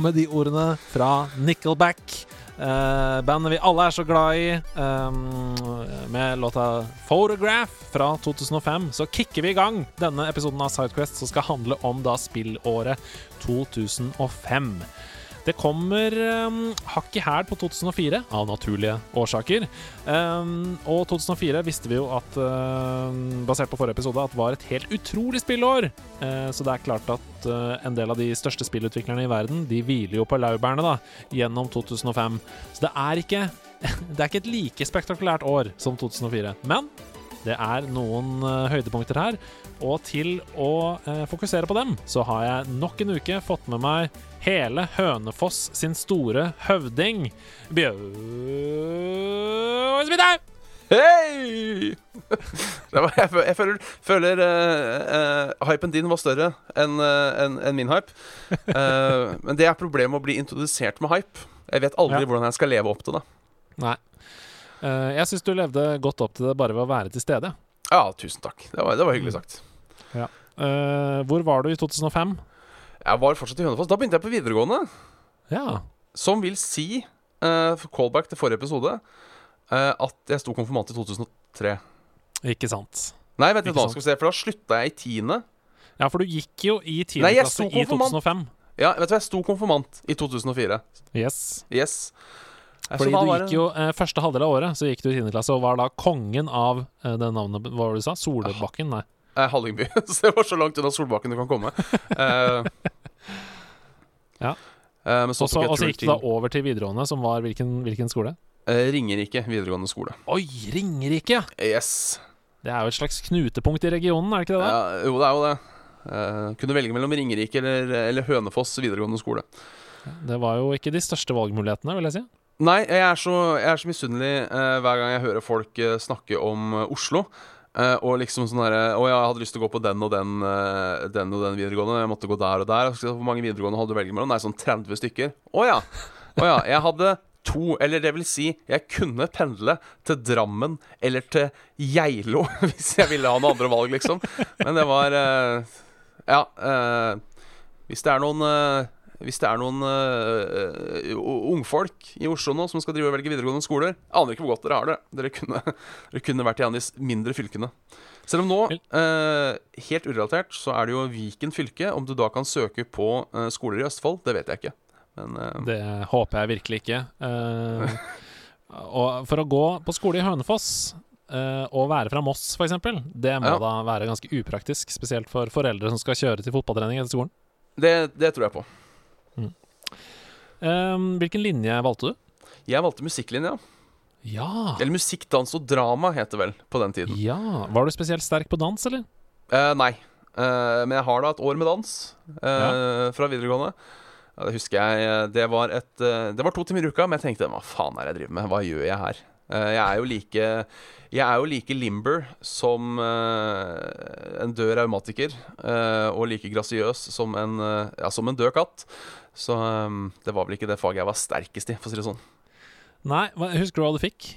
Og med de ordene fra Nickelback, eh, bandet vi alle er så glad i, eh, med låta 'Photograph' fra 2005, så kicker vi i gang denne episoden av Sidequest, som skal handle om da spillåret 2005. Det kommer um, hakk i hæl på 2004, av naturlige årsaker. Um, og 2004 visste vi jo at, um, basert på forrige episode, at var et helt utrolig spillår. Uh, så det er klart at uh, en del av de største spillutviklerne i verden De hviler jo på laurbærene da, gjennom 2005. Så det er ikke Det er ikke et like spektakulært år som 2004. Men det er noen uh, høydepunkter her. Og til å uh, fokusere på dem, så har jeg nok en uke fått med meg hele Hønefoss sin store høvding, Bjørn Smithaug! Hei! Jeg, føler, jeg føler, føler uh, uh, hypen din var større enn uh, en, en min hype. Eh, men det er problemet med å bli introdusert med hype. Jeg vet aldri Ja. hvordan jeg skal leve opp til det. Nei. Eh, jeg syns du levde godt opp til det bare ved å være til stede. Ja, tusen takk. Det var, det var hyggelig sagt. Eh, hvor var du i 2005? Jeg var fortsatt i Hønefoss. Da begynte jeg på videregående. Ja. Som vil si, uh, callback til forrige episode, uh, at jeg sto konfirmant i 2003. Ikke sant. Nei, vent litt hva nå, skal vi se, for da slutta jeg i tiende. Ja, for du gikk jo i tiende klasse i 2005. Ja, vet du hva, jeg sto konfirmant i 2004. Yes. Yes. Eh, Fordi du gikk jo eh, første halvdel av året Så gikk du i 10. klasse og var da kongen av eh, det navnet Hva var det du sa? Solbakken? Nei. Eh, Hallingby. så det var så langt unna Solbakken du kan komme. Eh, Ja. eh, så Og så gikk du da over til videregående, som var hvilken, hvilken skole? Ringerike videregående skole. Oi, Ringerike! ja. Yes. Det er jo et slags knutepunkt i regionen, er det ikke det? Ja, jo, det er jo det. Eh, kunne velge mellom Ringerike eller, eller Hønefoss videregående skole. Det var jo ikke de største valgmulighetene, vil jeg si. Nei, jeg er så, så misunnelig eh, hver gang jeg hører folk eh, snakke om eh, Oslo. Eh, og liksom sånn derre Å, jeg hadde lyst til å gå på den og den eh, Den og den videregående. Jeg måtte gå der og der. Hvor mange videregående hadde du velge mellom? Nei, sånn 30 stykker. Å ja. Å ja. Jeg hadde to, eller det vil si, jeg kunne pendle til Drammen eller til Geilo hvis jeg ville ha noen andre valg, liksom. Men det var eh, Ja. hvis det er noen hvis det er noen uh, ungfolk i Oslo nå som skal drive og velge videregående skoler Aner ikke hvor godt dere har det. Dere kunne, dere kunne vært i en av de mindre fylkene. Selv om nå, uh, helt urelatert, så er det jo Viken fylke. Om du da kan søke på uh, skoler i Østfold, det vet jeg ikke. Men Det håper jeg virkelig ikke. Og for å gå på skole i Hønefoss å være fra Moss, f.eks., det må Ja. da være ganske upraktisk. Spesielt for foreldre som skal kjøre til fotballtrening etter skolen. det, det tror jeg på. Eh, hvilken linje valgte du? Jeg valgte musikklinja. Ja. Eller musikk, dans og drama, het det vel på den tiden. ja. Var du spesielt sterk på dans, eller? Uh, nei. Uh, men jeg har da et år med dans Ja fra videregående. Ja, det husker jeg. Det var, et, det var to timer i uka, men jeg tenkte hva faen er det jeg driver med? Hva gjør jeg her? Eh, jeg er jo like Jeg er jo like limber som uh, en død raumatiker. Uh, og like grasiøs som en, eh, ja, som en død katt. Så um, det var vel ikke det faget jeg var sterkest i, for å si det sånn. Nei, husker du hva du fikk?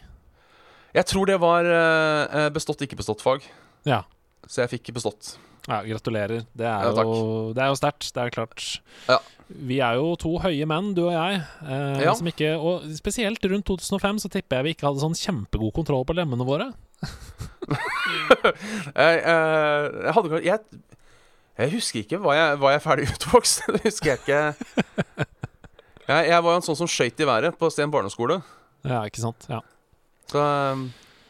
Jeg tror det var eh, bestått, ikke bestått-fag. Ja. Så jeg fikk bestått. Ja, gratulerer. Det er Ja, jo, det er jo sterkt. Det er klart. Ja. Vi er jo to høye menn, du og jeg. Eh, Ja. som ikke, og spesielt rundt 2005 så tipper jeg vi ikke hadde sånn kjempegod kontroll på lemmene våre. Jeg, eh, jeg hadde jeg, jeg husker ikke. Var jeg, var jeg ferdig utvokst? Det husker jeg ikke. Jeg, jeg var jo en sånn som skøyt i været på Sten barneskole. Ja, ikke sant? Ja. Så eh,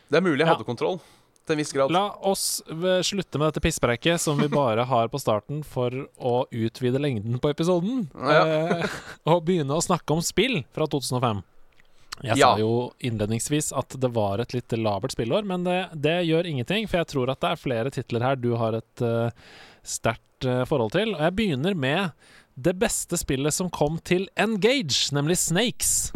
det er mulig jeg Ja. hadde kontroll. Til en viss grad. La oss slutte med dette pisspreket som vi bare har på starten for å utvide lengden på episoden. Ja. Eh, og begynne å snakke om spill fra 2005. Jeg Ja. sa jo innledningsvis at det var et litt labert spillår, men det, det gjør ingenting, for jeg tror at det er flere titler her du har et uh, sterkt uh, forhold til. Og jeg begynner med det beste spillet som kom til Engage, nemlig Snakes.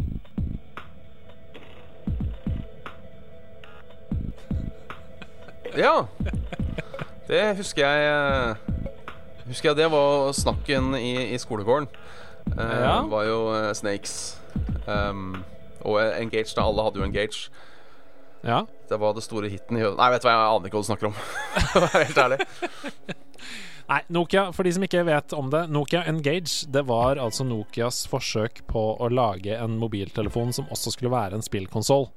Ja. Det husker jeg eh, Husker jeg det var snakken i, i skolegården. Uh, Ja. var jo uh, Snakes. Um, og Engage, da. Alle hadde jo Engage. Ja. Det var det store hiten i Nei, vet du hva, jeg aner ikke hva du snakker om. Helt ærlig. Nei, Nokia, for de som ikke vet om det, Nokia Engage det var altså Nokias forsøk på å lage en mobiltelefon som også skulle være en spillkonsoll.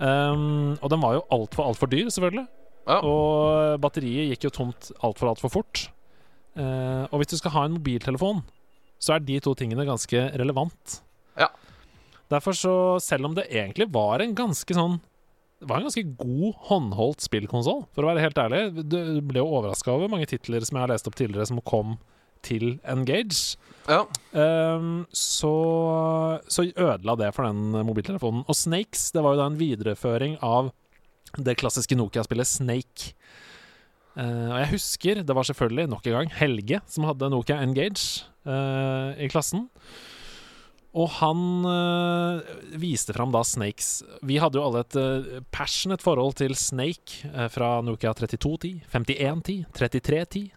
Um, og den var jo altfor, altfor dyr, selvfølgelig. Ja. Og batteriet gikk jo tomt altfor, altfor fort. Uh, og hvis du skal ha en mobiltelefon, så er de to tingene ganske relevant. Ja. Derfor så, selv om det egentlig var en ganske sånn Det var en ganske god håndholdt spillkonsoll, for å være helt ærlig. Du ble jo overraska over mange titler som jeg har lest opp tidligere, som kom til Engage. Ja. Um, så, så ødela det for den mobiltelefonen. Og Snakes det var jo da en videreføring av det klassiske Nokia-spillet Snake. Uh, og jeg husker, det var selvfølgelig nok en gang Helge som hadde Nokia Engage uh, i klassen. Og han uh, viste fram da Snakes. Vi hadde jo alle et uh, passionate forhold til Snake uh, fra Nokia 3210, 5110, 3310.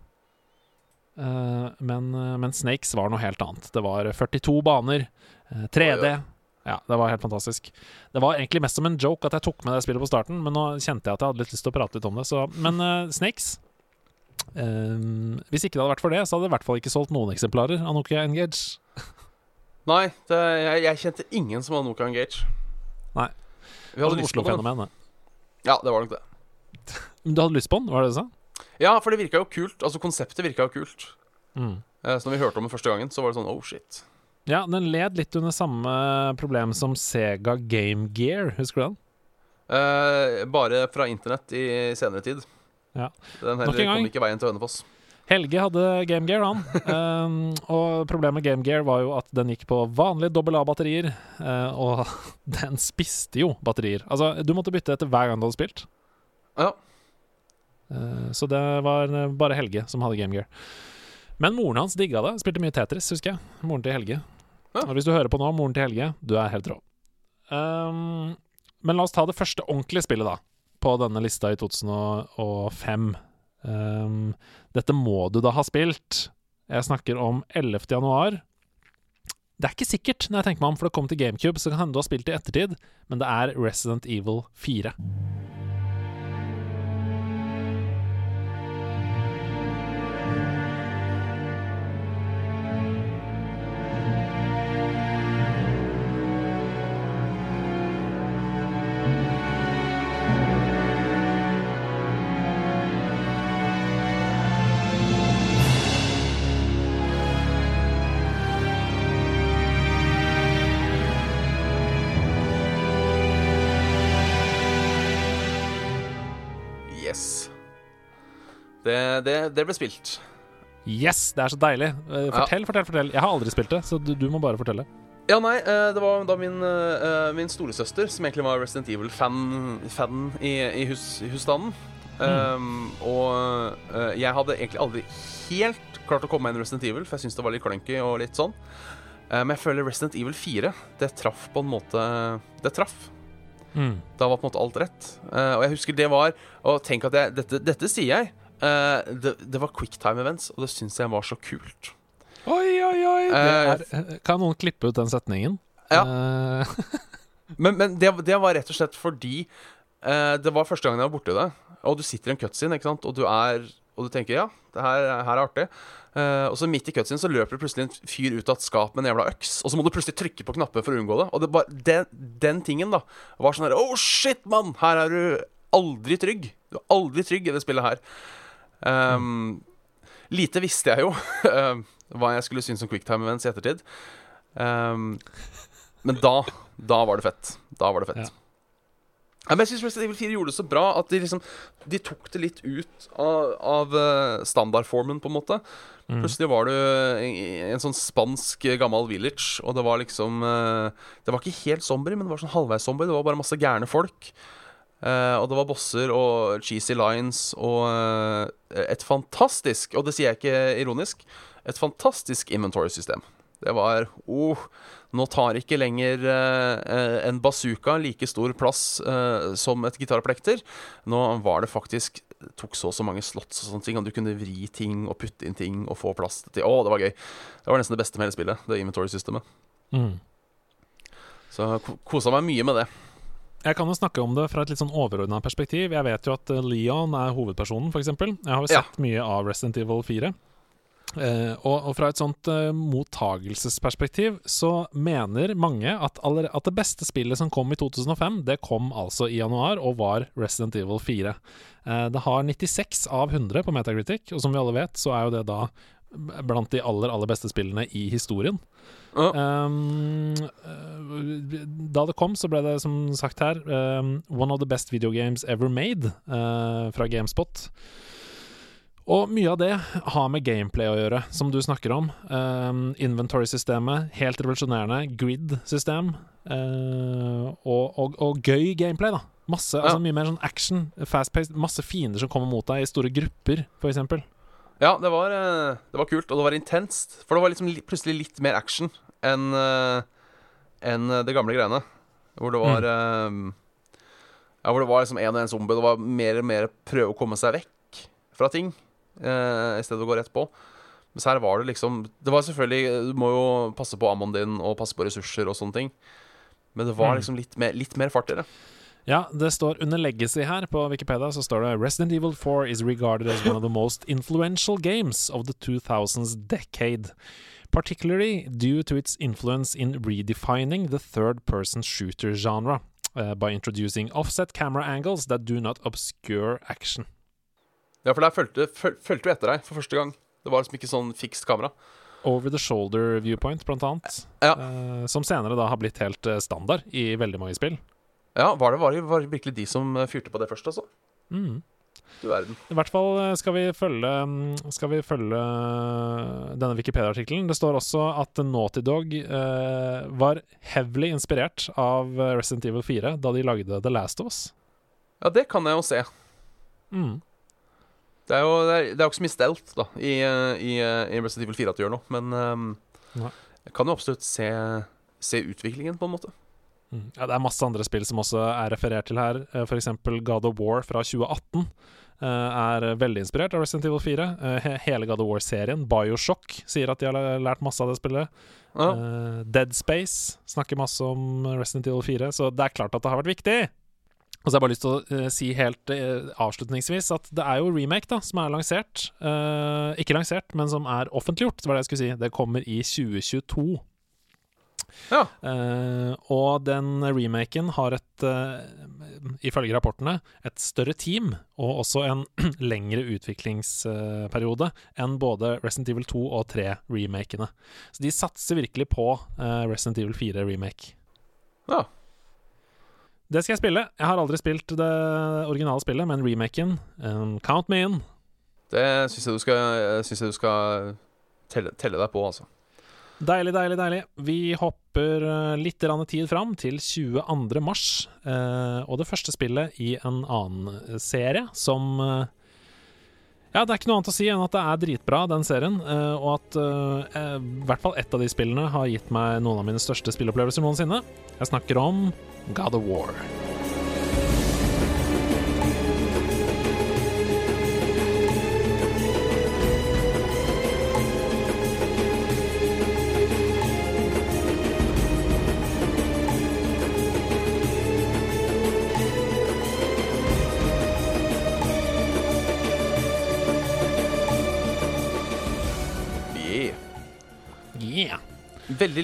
Uh, men, uh, men Snakes var noe helt annet. Det var 42 baner, uh, 3D. Oi, oi. Ja, det var helt fantastisk. Det var egentlig mest som en joke at jeg tok med det spillet på starten, men nå kjente jeg at jeg hadde litt lyst til å prate litt om det. Så, men Snakes Hvis ikke det hadde vært for det, så hadde det i hvert fall ikke solgt noen eksemplarer av Nokia Engage. Nei, det, jeg, jeg kjente ingen som hadde Nokia Engage. Nei. Vi hadde lyst på. Oslo-fenomenet. Ja, det var nok det. Men Du hadde lyst på den, var det det du sa? Ja, for det virka jo kult. Altså, konseptet virka jo kult. Mm. Eh, Så når vi hørte om den første gangen, så var det sånn oh shit. Ja, den led litt under samme problem som Sega Game Gear, husker du den? Eh, bare fra internett i senere tid. Ja. Den heller kom ikke veien til Hønefoss. Helge hadde Game Gear, han. Um, og problemet med Game Gear var jo at den gikk på vanlige dobbel A-batterier. eh, og den spiste jo batterier. Altså, du måtte bytte etter hver gang du hadde spilt. Ja. Eh, så det var eh, bare Helge som hadde Game Gear. Men moren hans digga det. Spilte mye Tetris, husker jeg. Moren til Helge. Ja. Og hvis du hører på nå, moren til Helge, du er helt rå. Um, men la oss ta det første ordentlige spillet, da. På denne lista i 2005. Um, dette må du da ha spilt. Jeg snakker om 11. januar. Det er ikke sikkert, når jeg tenker meg om, for det kom til GameCube, så kan hende du har spilt det i ettertid, men det er Resident Evil 4. Det, det, det ble spilt. Yes, det er så deilig. Fortell, Fortell, fortell, fortell. Jeg har aldri spilt det, så du, du må bare fortelle. Ja, nei, eh, det var da min, eh, min storesøster, som egentlig var Resident Evil-fan fan i, i, hus, husstanden. husstanden. Um, og eh, jeg hadde egentlig aldri helt klart å komme meg inn i Resident Evil, for jeg syntes det var litt clunky og litt sånn. Eh, men jeg føler Resident Evil 4, det traff på en måte Det traff. Mm. Da var på en måte alt rett. Eh, og jeg husker det var Og tenk at jeg Dette, dette sier jeg. Eh, det, det var quicktime events, og det syns jeg var så kult. Oi, oi, oi! Eh, er, kan noen klippe ut den setningen? Ja. Eh, Men, men det, det var rett og slett fordi eh, det var første gangen jeg var borti det. Og du sitter i en cutscene, ikke sant? Og du er Og du tenker ja, det her, her er artig. Uh, og så midt i cutscene så løper det plutselig en fyr ut av et skap med en jævla øks. Og så må du plutselig trykke på knapper for å unngå det. Og det var den, den tingen da var sånn her Oh shit, mann! Her er du aldri trygg. Du er aldri trygg i det spillet her. Um, Lite visste jeg jo eh, hva jeg skulle synes om quicktime events i ettertid. Um, men da, da var det fett. Da var det fett. Ja. Men jeg syns Resident Evil 4 gjorde det så bra at de liksom De tok det litt ut av, av eh, standardformen, på en måte. Mm. Plutselig var du i i en sånn spansk eh, gammel village, og det var liksom eh, Det var ikke helt zombie, men det var sånn halvveis zombie. Det var bare masse gærne folk. Eh, og det var bosser og cheesy lines og uh, et fantastisk, og det sier jeg ikke ironisk, et fantastisk inventory-system. Det var oh, Nå tar ikke lenger eh, en bazooka like stor plass som et gitarplekter. Nå var det faktisk tok så og så mange slots og sånne ting, og du kunne vri ting og putte inn ting og få plass til Å, det var gøy. Det var nesten det beste med hele spillet, det inventory-systemet. Mm. Så ko- kosa meg mye med det. Jeg kan jo snakke om det fra et litt sånn overordna perspektiv. Jeg vet jo at eh, Leon er hovedpersonen, f.eks. Jeg har jo Ja. sett mye av Resident Evil 4. Uh, og, og fra et sånt uh, mottagelsesperspektiv så mener mange at, aller, at det beste spillet som kom i 2005, det kom altså i januar og var Resident Evil 4. Uh, det har 96 av 100 på Metacritic, og som vi alle vet, så er jo det da blant de aller, aller beste spillene i historien. Ja. Um, da det kom, så ble det som sagt her um, One of the best video games ever made uh, fra Gamespot. Og mye av det har med gameplay å gjøre, som du snakker om. Um, Inventory-systemet, helt revolusjonerende. Grid-system. Uh, og, og, og gøy gameplay, da. Masse, altså Mye mer sånn action, fast-paced. Masse fiender som kommer mot deg i store grupper, f.eks. Ja, det var, eh, det var kult, og det var intenst. For det var liksom plutselig litt mer action enn en det gamle greiene. Hvor det var mm. Ja, hvor det var liksom en og en zombie. Det var mer og mer prøve å komme seg vekk fra ting, eh, i stedet for å gå rett på. Mens her var det liksom Det var selvfølgelig Du må jo passe på ammoen din og passe på ressurser og sånne ting. Men det var Mm. liksom litt mer, litt mer fart i det. Ja, det står under legacy her på Wikipedia så står det Resident Evil 4 is regarded as one of the most influential games of the 2000s decade. Particularly due to its influence in redefining the third-person shooter genre uh, by introducing offset camera angles that do not obscure action. Ja, for der fulgte, fulgte vi etter deg for første gang. Det var liksom ikke sånn fikst kamera. Over the shoulder viewpoint, blant annet. Ja. Uh, som senere da har blitt helt eh, standard i veldig mange spill. Ja, var det, var det, var det virkelig de som eh, fyrte på det først, altså? Mm. Du verden. I hvert fall eh, skal vi følge mm, Skal vi følge eh, denne Wikipedia-artikkelen. Det står også at Naughty Dog eh, var heavily inspirert av Resident Evil 4 da de lagde The Last of Us. Ja, det kan jeg jo se. Mm. Det er jo det er, det er jo ikke så mye stelt da i, i, i Resident Evil 4 at du gjør noe, men um, jeg kan jo absolutt se, se utviklingen, på en måte. Mm. Ja, det er masse andre spill som også er referert til her. F.eks. For eksempel God of War fra 2018 eh, er veldig inspirert av Resident Evil 4. Eh, Hele God of War-serien, Bioshock, sier at de har lært masse av det spillet. Ja. Eh, Dead Space snakker masse om Resident Evil 4, så det er klart at det har vært viktig. Og så har jeg bare lyst til å eh, si helt eh, avslutningsvis at det er jo remake da, som er lansert. Eh, ikke lansert, men som er offentliggjort, det var det jeg skulle si. Det kommer i 2022. Ja. Uh, og den remaken har et, uh, ifølge rapportene, et større team og også en lengre utviklingsperiode enn både Resident Evil 2 og 3-remakene. Så de satser virkelig på uh, Resident Evil 4 remake. ja. Det skal jeg spille. Jeg har aldri spilt det originale spillet, men remaken um, Count me in. Det syns jeg du skal, jeg du skal telle, telle deg på, altså. Deilig, deilig, deilig. Vi hopper eh, litt tid fram til 22. mars. eh, og det første spillet i en annen serie som eh, Ja, det er ikke noe annet å si enn at det er dritbra, den serien. eh, og at eh, eh, i hvert fall ett av de spillene har gitt meg noen av mine største spillopplevelser noensinne. Jeg snakker om God of War.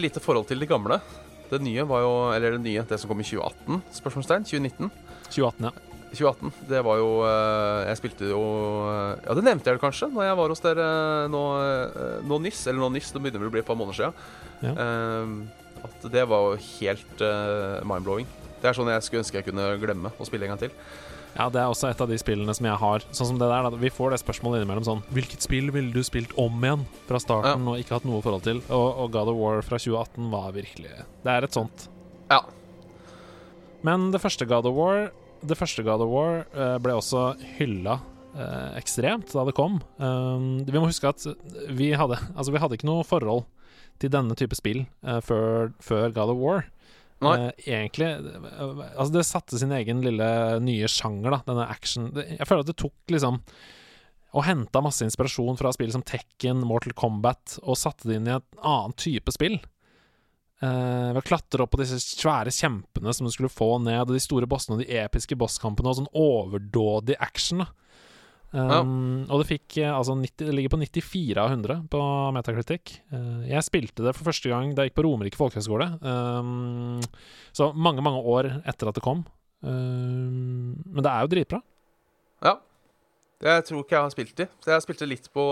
Lite forhold til de gamle. Det nye var jo Eller det nye, det som kom i 2018? Spørsmålstegn? 2019? 2018, ja. 2018, det var jo eh, Jeg spilte jo eh, Ja, det nevnte jeg vel kanskje Når jeg var hos dere nå, eh, nå nyss. Eller nå nyss, det begynner vel å bli et par måneder siden. Ja. At det var jo helt mind-blowing. Det er sånn jeg skulle ønske jeg kunne glemme å spille en gang til. Ja, det er også et av de spillene som jeg har. Sånn som det der, da. Vi får det spørsmålet innimellom sånn Hvilket spill ville du spilt om igjen fra starten og ikke hatt noe forhold til? Og, og God of War fra 2018 var virkelig Det er et sånt. Ja. Men det første God of War Det første God of War uh, ble også hylla uh, ekstremt da det kom. Um, vi må huske at vi hadde Altså, vi hadde ikke noe forhold til denne type spill uh, før, før God of War. Eh, egentlig Altså, det satte sin egen lille nye sjanger, da. Denne action Jeg føler at det tok liksom Og henta masse inspirasjon fra spill som Tekken, Mortal Kombat, og satte det inn i et annen type spill. Uh, ved å klatre opp på disse svære kjempene som du skulle få ned, og de store bossene og de episke bosskampene, og sånn overdådig action. da. Um, Og det fikk eh, altså 90, Det ligger på 94 av 100 på Metacritic. Uh, jeg spilte det for første gang da jeg gikk på Romerike folkehøgskole. Um, så mange, mange år etter at det kom. Um, men det er jo dritbra. Ja. Jeg tror ikke jeg har spilt de. Så jeg spilte litt på,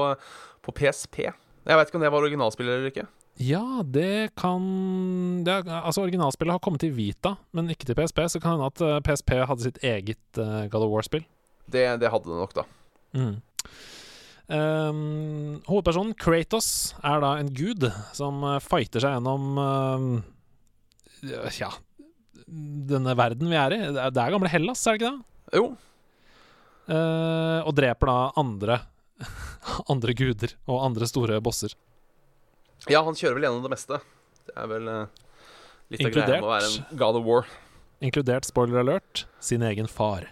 på PSP. Jeg veit ikke om det var originalspiller eller ikke. Ja, det kan det er, Altså, originalspillet har kommet til Vita, men ikke til PSP. Så kan det hende at eh, PSP hadde sitt eget uh, God of War-spill. Det, det hadde det nok, da. Mm. Um, hovedpersonen Kratos er da en gud som uh, fighter seg gjennom uh, Ja, denne verden vi er i. Det er, det er gamle Hellas, er det ikke det? Jo. Uh, og dreper da andre Andre guder og andre store bosser. Ja, han kjører vel gjennom det meste. Det er vel litt av greia med å være en God of War. Inkludert, spoiler alert, sin egen far.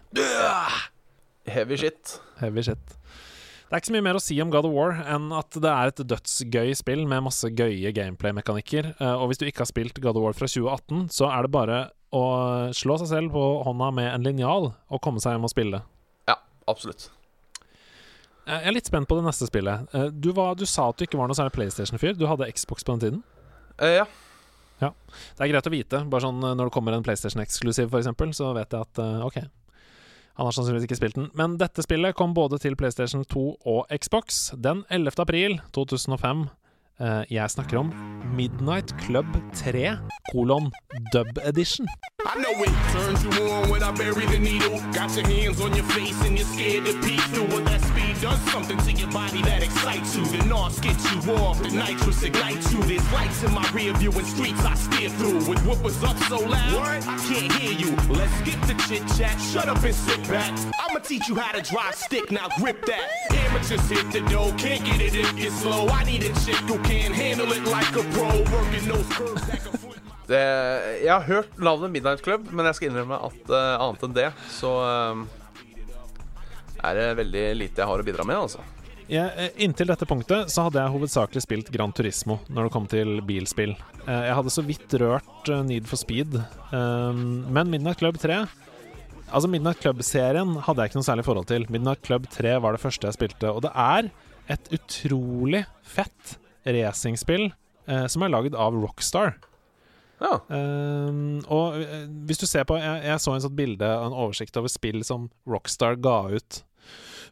Heavy shit. Heavy shit. Det er ikke så mye mer å si om God of War enn at det er et dødsgøy spill med masse gøye gameplay-mekanikker. Eh, og hvis du ikke har spilt God of War fra 2018, så er det bare å slå seg selv på hånda med en linjal og komme seg hjem og spille. Ja, absolutt. Eh, Jeg er litt spent på det neste spillet. Eh, Du, var, du sa at du ikke var noe særlig PlayStation-fyr. Du hadde Xbox på den tiden. Eh, ja. Det er greit å vite. Bare sånn Når det kommer en PlayStation-eksklusiv, f.eks., så vet jeg at OK. Han har sannsynligvis ikke spilt den. Men dette spillet kom både til PlayStation 2 og Xbox den 11. april 2005. Eh, jeg snakker om Midnight Club 3 kolon dub edition. I know it turns you on when I bury the needle. Got your hands on your face and you're scared to peek through. What that speed does something to your body that excites you. The NOS gets you off, the nitrous ignites you. There's lights in my rear view and streets I steer through. With whoopers up so loud, what? I can't hear you. Let's skip the chit chat, shut up and sit back. I'ma teach you how to drive stick, now grip that. Amateurs hit the dough, can't get it if it's slow. I need a chick who Det, jeg har hørt navnet Midnight Club, men jeg skal innrømme at uh, annet enn det, så uh, er det veldig lite jeg har å bidra med, altså. Jeg, eh, inntil dette punktet så hadde jeg hovedsakelig spilt Gran Turismo når det kom til bilspill. Eh, Jeg hadde så vidt rørt Need for Speed. Um, Men Midnight Club 3 Altså Midnight Club-serien hadde jeg ikke noe særlig forhold til. Midnight Club 3 var det første jeg spilte. Og det er et utrolig fett racingspill eh, som er lagd av Rockstar. Ja. Um, og eh, hvis du ser på Jeg, jeg så en sånn bilde En oversikt over spill som Rockstar ga ut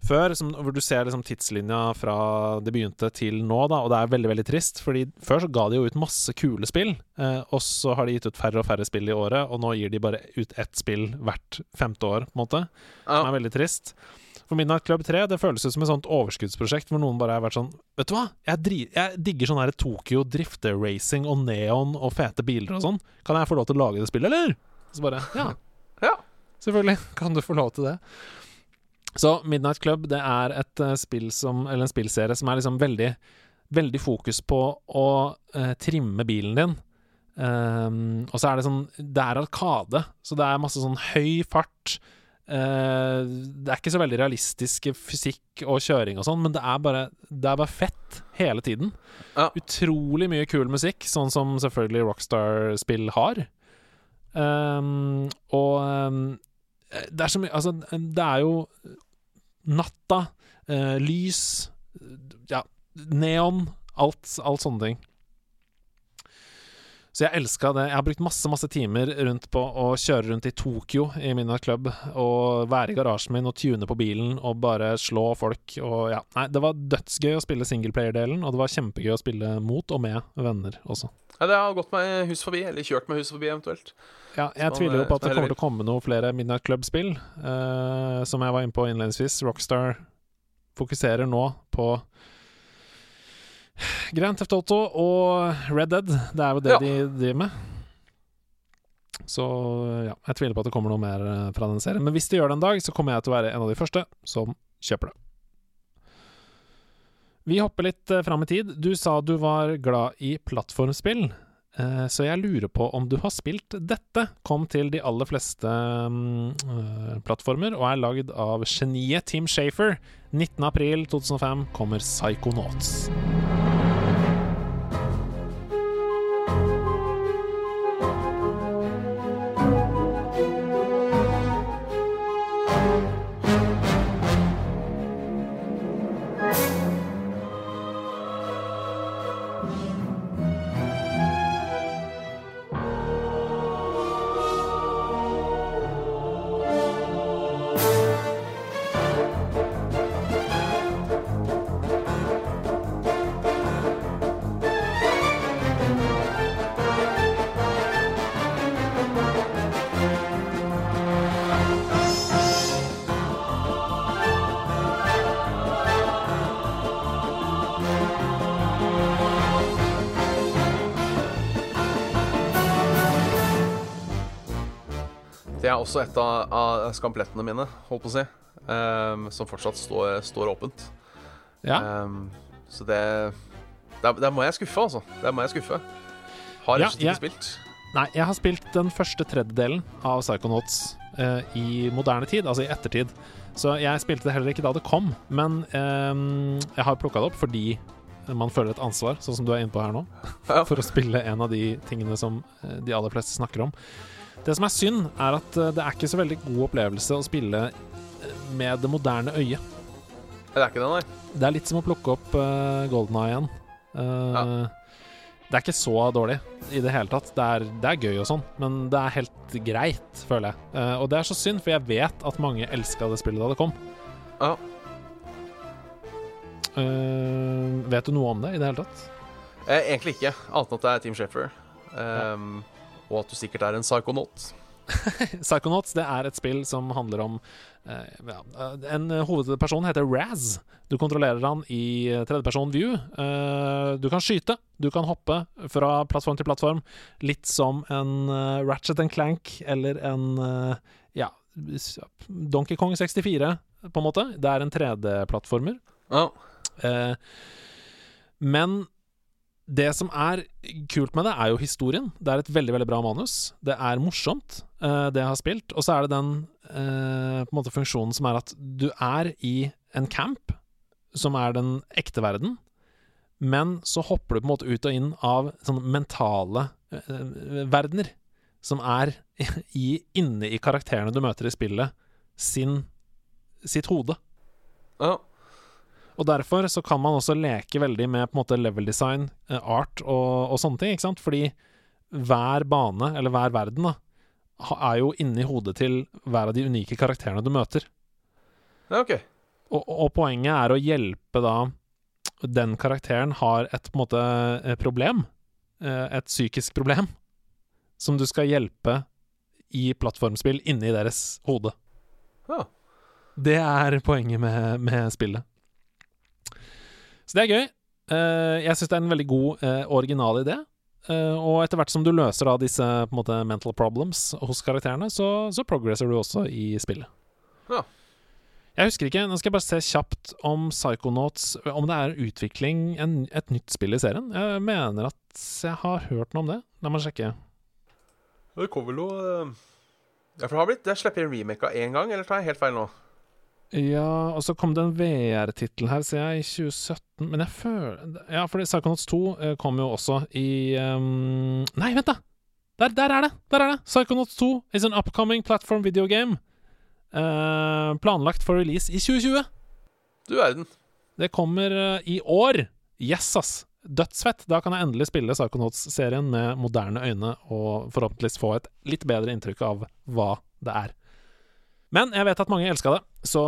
før, som, hvor du ser liksom tidslinja fra det begynte til nå, da, og det er veldig veldig trist. Fordi Før så ga de jo ut masse kule spill, eh, og så har de gitt ut færre og færre spill i året, og nå gir de bare ut ett spill hvert femte år, på en måte. Som er veldig trist. For Midnight Club 3 det føles ut som et sånt overskuddsprosjekt hvor noen bare har vært sånn Vet du hva, jeg, jeg digger sånn her Tokyo drifter-racing og neon og fete biler og sånn. Kan jeg få lov til å lage det spillet, eller? Så bare Ja, ja. selvfølgelig kan du få lov til det. Så Midnight Club det er et eh, spill som Eller en spillserie som er liksom veldig Veldig fokus på å eh, trimme bilen din. Um, og så er det sånn Det er arkade, så det er masse sånn høy fart. Eh, det er ikke så veldig realistisk fysikk og kjøring og sånn, men det er bare Det er bare fett hele tiden. Ja. Utrolig mye kul musikk, sånn som selvfølgelig Rockstar-spill har. Um, og um, det er så mye Altså, det er jo natta, uh, lys, ja, neon, alt, alt sånne ting. Så jeg elska det. Jeg har brukt masse masse timer rundt på å kjøre rundt i Tokyo i Midnight Club og være i garasjen min og tune på bilen og bare slå folk og ja. Nei, det var dødsgøy å spille singleplayer-delen, og det var kjempegøy å spille mot og med venner også. ja. Det har gått meg hus forbi, eller kjørt meg hus forbi eventuelt. Ja, jeg man, tviler jo på at sånn det kommer til å komme noen flere Midnight Club-spill. Uh, som jeg var inne på innledningsvis. Rockstar fokuserer nå på Grand Theft Auto og Red Dead. Det er jo det Ja. de driver med. Så ja, jeg tviler på at det kommer noe mer eh, fra den serien. Men hvis de gjør det en dag, så kommer jeg til å være en av de første som kjøper det. Vi hopper litt uh, fram i tid. Du sa du var glad i plattformspill. Eh, Så jeg lurer på om du har spilt dette. Kom til de aller fleste mm, eh, plattformer og er lagd av geniet Tim Shafer. 19.4.2005 kommer Psychonauts. Er også et av, av skamplettene mine, holdt på å si. um, som fortsatt står, står åpent. Ja. Um, så det der, der må jeg skuffe, altså. Der må jeg skuffe. Har rett og slett jeg- ikke spilt. Nei, jeg har spilt den første tredjedelen av Psychonauts uh, i moderne tid, altså i ettertid. Så jeg spilte det heller ikke da det kom, men um, jeg har plukka det opp fordi man føler et ansvar, sånn som du er inne på her nå, for å spille en av de tingene som eh, de aller fleste snakker om. Det som er synd, er at eh, det er ikke så veldig god opplevelse å spille eh, med det moderne øyet. Det er ikke det, nei. Det er litt som å plukke opp uh, Golden Eye igjen. Ja. Det er ikke så dårlig i det hele tatt. Det er, det er gøy og sånn, men det er helt greit, føler jeg. Uh, og det er så synd, for jeg vet at mange elska det spillet da det kom. Ja. Uh, vet du noe om det i det hele tatt? Eh, egentlig ikke, annet enn at det er Team Sheffer. Ehm, Og at du sikkert er en psychonaut. Psychonauts det er et spill som handler om eh, ja, En hovedperson heter Raz. Du kontrollerer han i tredjeperson view. Eh, du kan skyte, du kan hoppe fra plattform til plattform. Litt som en eh, Ratchet and Clank eller en eh, ja, Donkey Kong 64, på en måte. Det er en 3D-plattformer. Oh. Eh, men det som er kult med det, er jo historien. Det er et veldig veldig bra manus. Det er morsomt, uh, det jeg har spilt. Og så er det den uh, på en måte funksjonen som er at du er i en camp, som er den ekte verden, men så hopper du på en måte ut og inn av sånne mentale uh, verdener, som er i, inne i karakterene du møter i spillet, sin, sitt hode. ja. Og derfor så kan man også leke veldig med på en måte level design, eh, art og, og sånne ting, ikke sant? Fordi hver bane, eller hver verden, da, er jo inni hodet til hver av de unike karakterene du møter. ja OK. Og, og poenget er å hjelpe da Den karakteren har et på en måte eh, problem, eh, et psykisk problem, som du skal hjelpe i plattformspill inni deres hode. Ja. Det er poenget med, med spillet. Så det er gøy. Eh, jeg syns det er en veldig god, eh, original idé. Eh, og etter hvert som du løser da disse måte, mental problems hos karakterene, så, så progresser du også i spillet. Ja. Jeg husker ikke, nå skal jeg bare se kjapt om Psychonauts Om det er utvikling, en, et nytt spill i serien. Jeg mener at jeg har hørt noe om det. La meg sjekke. Det kommer vel noe Ja, for det har blitt Det slipper en remake av én gang, eller tar jeg helt feil nå? Ja, og så kom det en VR-tittel her, ser jeg, i 2017. Men jeg føler Ja, fordi Psychonauts 2 eh, kom jo også i um... Nei, vent, da! Der, der er det! Der er det! Psychonauts 2 is an upcoming platform video game. Uh, planlagt for release i 2020. Du verden. Det kommer uh, i år. Yes, ass! Dødsfett! Da kan jeg endelig spille Psychonauts-serien med moderne øyne, og forhåpentligvis få et litt bedre inntrykk av hva det er. Men jeg vet at mange elska det, så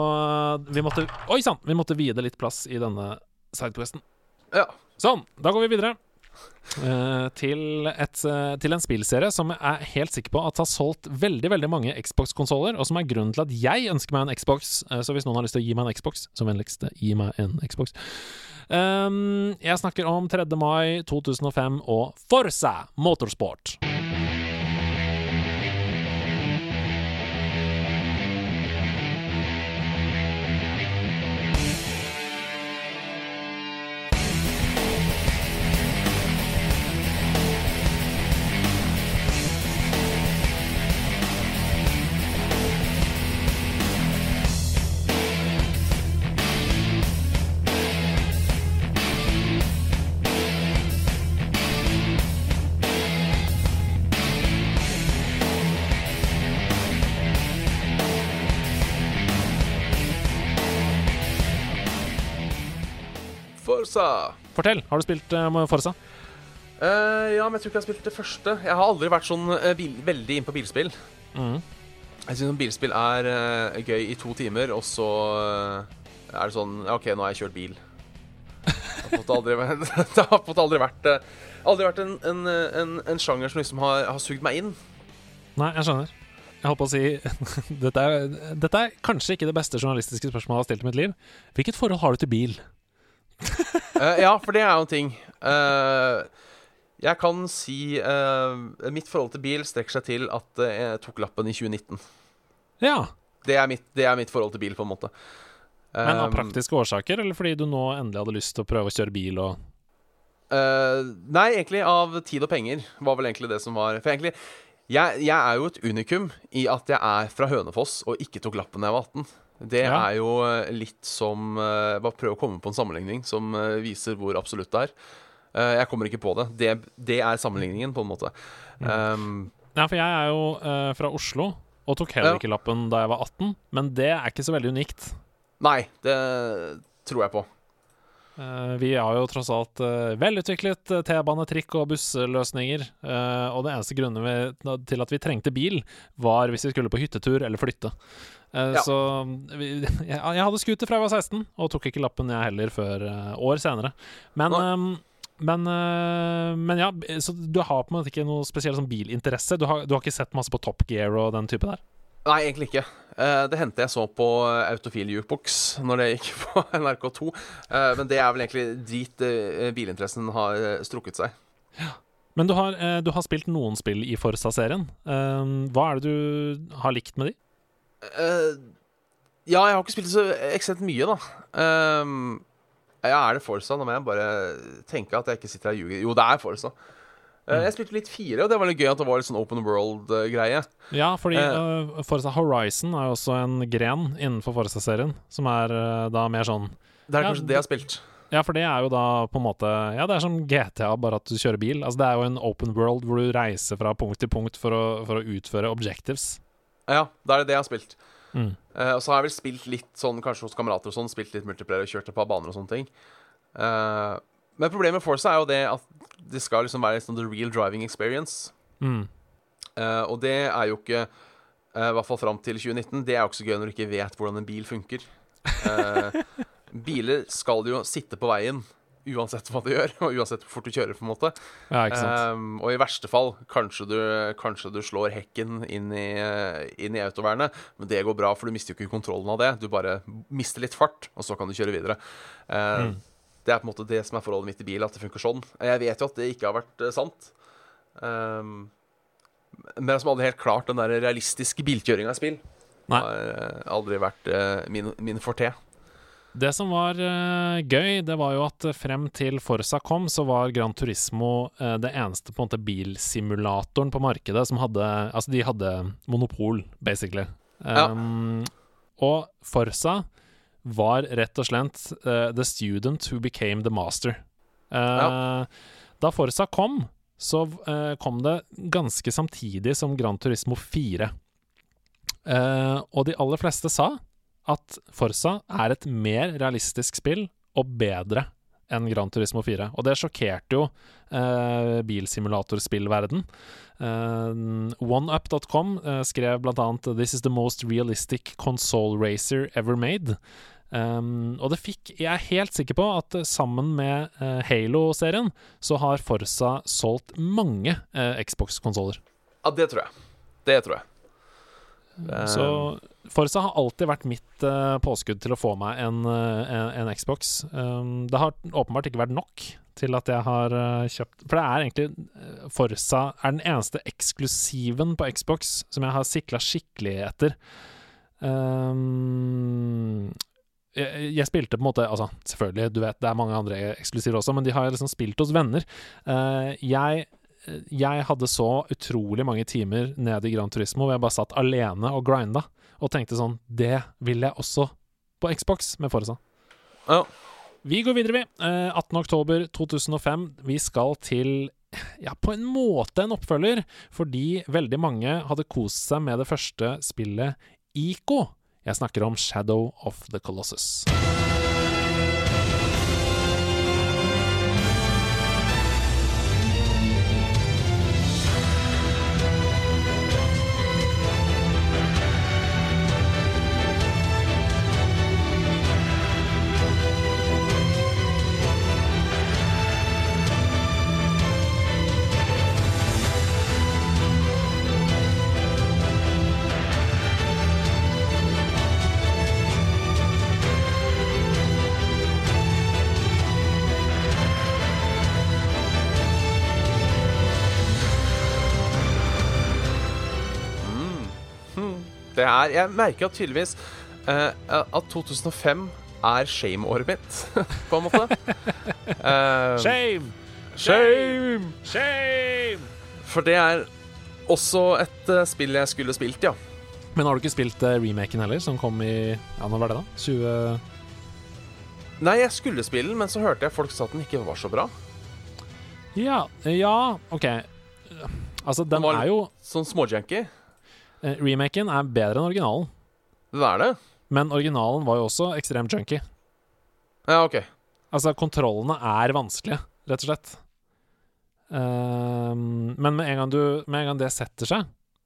vi måtte Oi sann! Vi måtte vie det litt plass i denne sidequesten. Ja. Sånn, da går vi videre. Uh, til, et, uh, til en spillserie som jeg er helt sikker på at har solgt veldig veldig mange Xbox-konsoller, og som er grunnen til at jeg ønsker meg en Xbox. Uh, så hvis noen har lyst til å gi meg en Xbox, så vennligst gi meg en Xbox. Um, jeg snakker om 3. mai 2005 og Forsa Motorsport. Forsa. Fortell, har du spilt uh, Forsa? Uh, ja, men jeg tror ikke jeg har spilt det første. Jeg har aldri vært sånn uh, bil, veldig inn på bilspill. Mm. Jeg syns bilspill er uh, gøy i to timer, og så uh, er det sånn OK, nå har jeg kjørt bil. Det har aldri, aldri vært eh, Aldri vært en, en, en, en sjanger som liksom har, har sugd meg inn. Nei, jeg skjønner. Jeg holdt på å si dette, er, dette er kanskje ikke det beste journalistiske spørsmålet jeg har stilt i mitt liv. Hvilket forhold har du til bil? Eh, ja, for det er jo en ting. Uh, Jeg kan si uh, Mitt forhold til bil strekker seg til at jeg tok lappen i 2019. Ja. Det er, mitt, det er mitt forhold til bil, på en måte. Men av praktiske årsaker, eller fordi du nå endelig hadde lyst til å prøve å kjøre bil og nei, egentlig av tid og penger var vel egentlig det som var For egentlig jeg, jeg er jo et unikum i at jeg er fra Hønefoss og ikke tok lappen da jeg var 18. Det Ja. er jo eh, litt som eh, Bare prøv å komme på en sammenligning som eh, viser hvor absolutt det er. Jeg kommer ikke på det. det. Det er sammenligningen, på en måte. Mm. Um, Ja, for jeg er jo uh, fra Oslo og tok heller Ja. ikke lappen da jeg var 18, men det er ikke så veldig unikt. nei, det tror jeg på. Uh, vi har jo tross alt uh, velutviklet T-bane, trikk og bussløsninger. Uh, og det eneste grunnen vi, til at vi trengte bil, var hvis vi skulle på hyttetur eller flytte. Eh, Ja. Så jeg, jeg hadde scooter fra jeg var 16, og tok ikke lappen jeg heller før eh, år senere. Men, Nei. eh, men, eh, men ja, så du har på en måte ikke noe spesiell sånn bilinteresse? Du har, du har ikke sett masse på Top Gear og den type der? Nei, egentlig ikke. Det hendte jeg så på Autofil Jukebox når det gikk på NRK2. Eh, men det er vel egentlig dit bilinteressen har strukket seg. Men du har, du har spilt noen spill i Forsa-serien. Eh, hva er det du har likt med de? Eh, ja, jeg har ikke spilt så ekstremt mye, da. Um, ja, er det Forsa? Nå må jeg bare tenke at jeg ikke sitter her og ljuger. Jo, det er Forsa. Eh, jeg spilte litt fire, og det var litt gøy at det var litt sånn open world-greie. Ja, fordi uh, eh, Forza Horizon er jo også en gren innenfor Forza-serien, som er da mer sånn det er Ja, kanskje det jeg har spilt. Ja, for det er jo da på en måte Ja, det er som GTA, bare at du kjører bil. Altså Det er jo en open world hvor du reiser fra punkt til punkt for å, for å utføre objectives. Ja, da er det det jeg har spilt. Mm. Uh, og så har jeg vel spilt litt sånn, kanskje hos kamerater og sånn, spilt litt multiplayer og kjørt et par baner og sånne ting. Uh, men problemet med Forza er jo det at det skal liksom være liksom the real driving experience. Mm. Uh, og det er jo ikke I hvert fall fram til 2019. Det er jo ikke så gøy når du ikke vet hvordan en bil funker. Biler skal jo sitte på veien uansett hva du gjør, og uansett hvor fort du kjører. på en måte Ja. Um, og i verste fall kanskje du, kanskje du slår hekken inn i, inn i autovernet, men det går bra, for du mister jo ikke kontrollen av det. Du bare mister litt fart, og så kan du kjøre videre. Uh, Mm. Det er på en måte det som er forholdet mitt i bil, at det funker sånn. Jeg vet jo at det ikke har vært eh, sant. Um, men jeg som aldri helt klart den der realistiske bilkjøringa i spill. Nei. har eh, aldri vært uh, min, min forte. Det som var uh, gøy, det var jo at frem til Forsa kom, så var Gran Turismo uh, det eneste på en måte bilsimulatoren på markedet som hadde Altså, de hadde monopol, basically. Ja. Um, Og Forsa var rett og slett uh, the student who became the master. Ja. Da Forsa kom, så eh, kom det ganske samtidig som Gran Turismo 4. Eh, og de aller fleste sa at Forsa er et mer realistisk spill og bedre enn Gran Turismo 4. Og det sjokkerte jo eh, bilsimulatorspillverden. Eh, OneUp.com eh, skrev annet 'This is the most realistic console racer ever made'. Um, og det fikk Jeg er helt sikker på at eh, sammen med eh, Halo-serien så har Forsa solgt mange eh, Xbox-konsoller. Ja, det tror jeg. Det tror jeg. Det- Så Forza har alltid vært mitt uh, påskudd til å få meg en, eh, en, en Xbox. Um, det har åpenbart ikke vært nok til at jeg har uh, kjøpt For det er egentlig Forza er den eneste eksklusiven på Xbox som jeg har sikla skikkelig etter. Um, jeg, jeg spilte på en måte Altså, selvfølgelig, du vet det er mange andre eksklusiver også, men de har liksom spilt hos venner. Uh, jeg jeg hadde så utrolig mange timer nede i Gran Turismo hvor jeg bare satt alene og grinda, og tenkte sånn Det vil jeg også på Xbox med Forza. Ja. Vi går videre, vi. Eh, 18.10.2005. Vi skal til ja, på en måte en oppfølger, fordi veldig mange hadde kost seg med det første spillet Ico. Jeg snakker om Shadow of the Colossus. Det er Jeg merker at tydeligvis uh, at 2005 er shame-året mitt, på en måte. Uh, Shame! shame! Shame! For det er også et uh, spill jeg skulle spilt, ja. Men har du ikke spilt remaken heller, som kom i Ja, når var det, da? 20... Nei, jeg skulle spille den, men så hørte jeg folk sa at den ikke var så bra. Ja, ja, OK. Altså, den Den var er jo Sånn småjanky. Eh, Remaken er bedre enn originalen. Det er det? Men originalen var jo også ekstremt junky. Ja, OK. Altså, kontrollene er vanskelige, rett og slett. Um, men med en, gang du, med en gang det setter seg,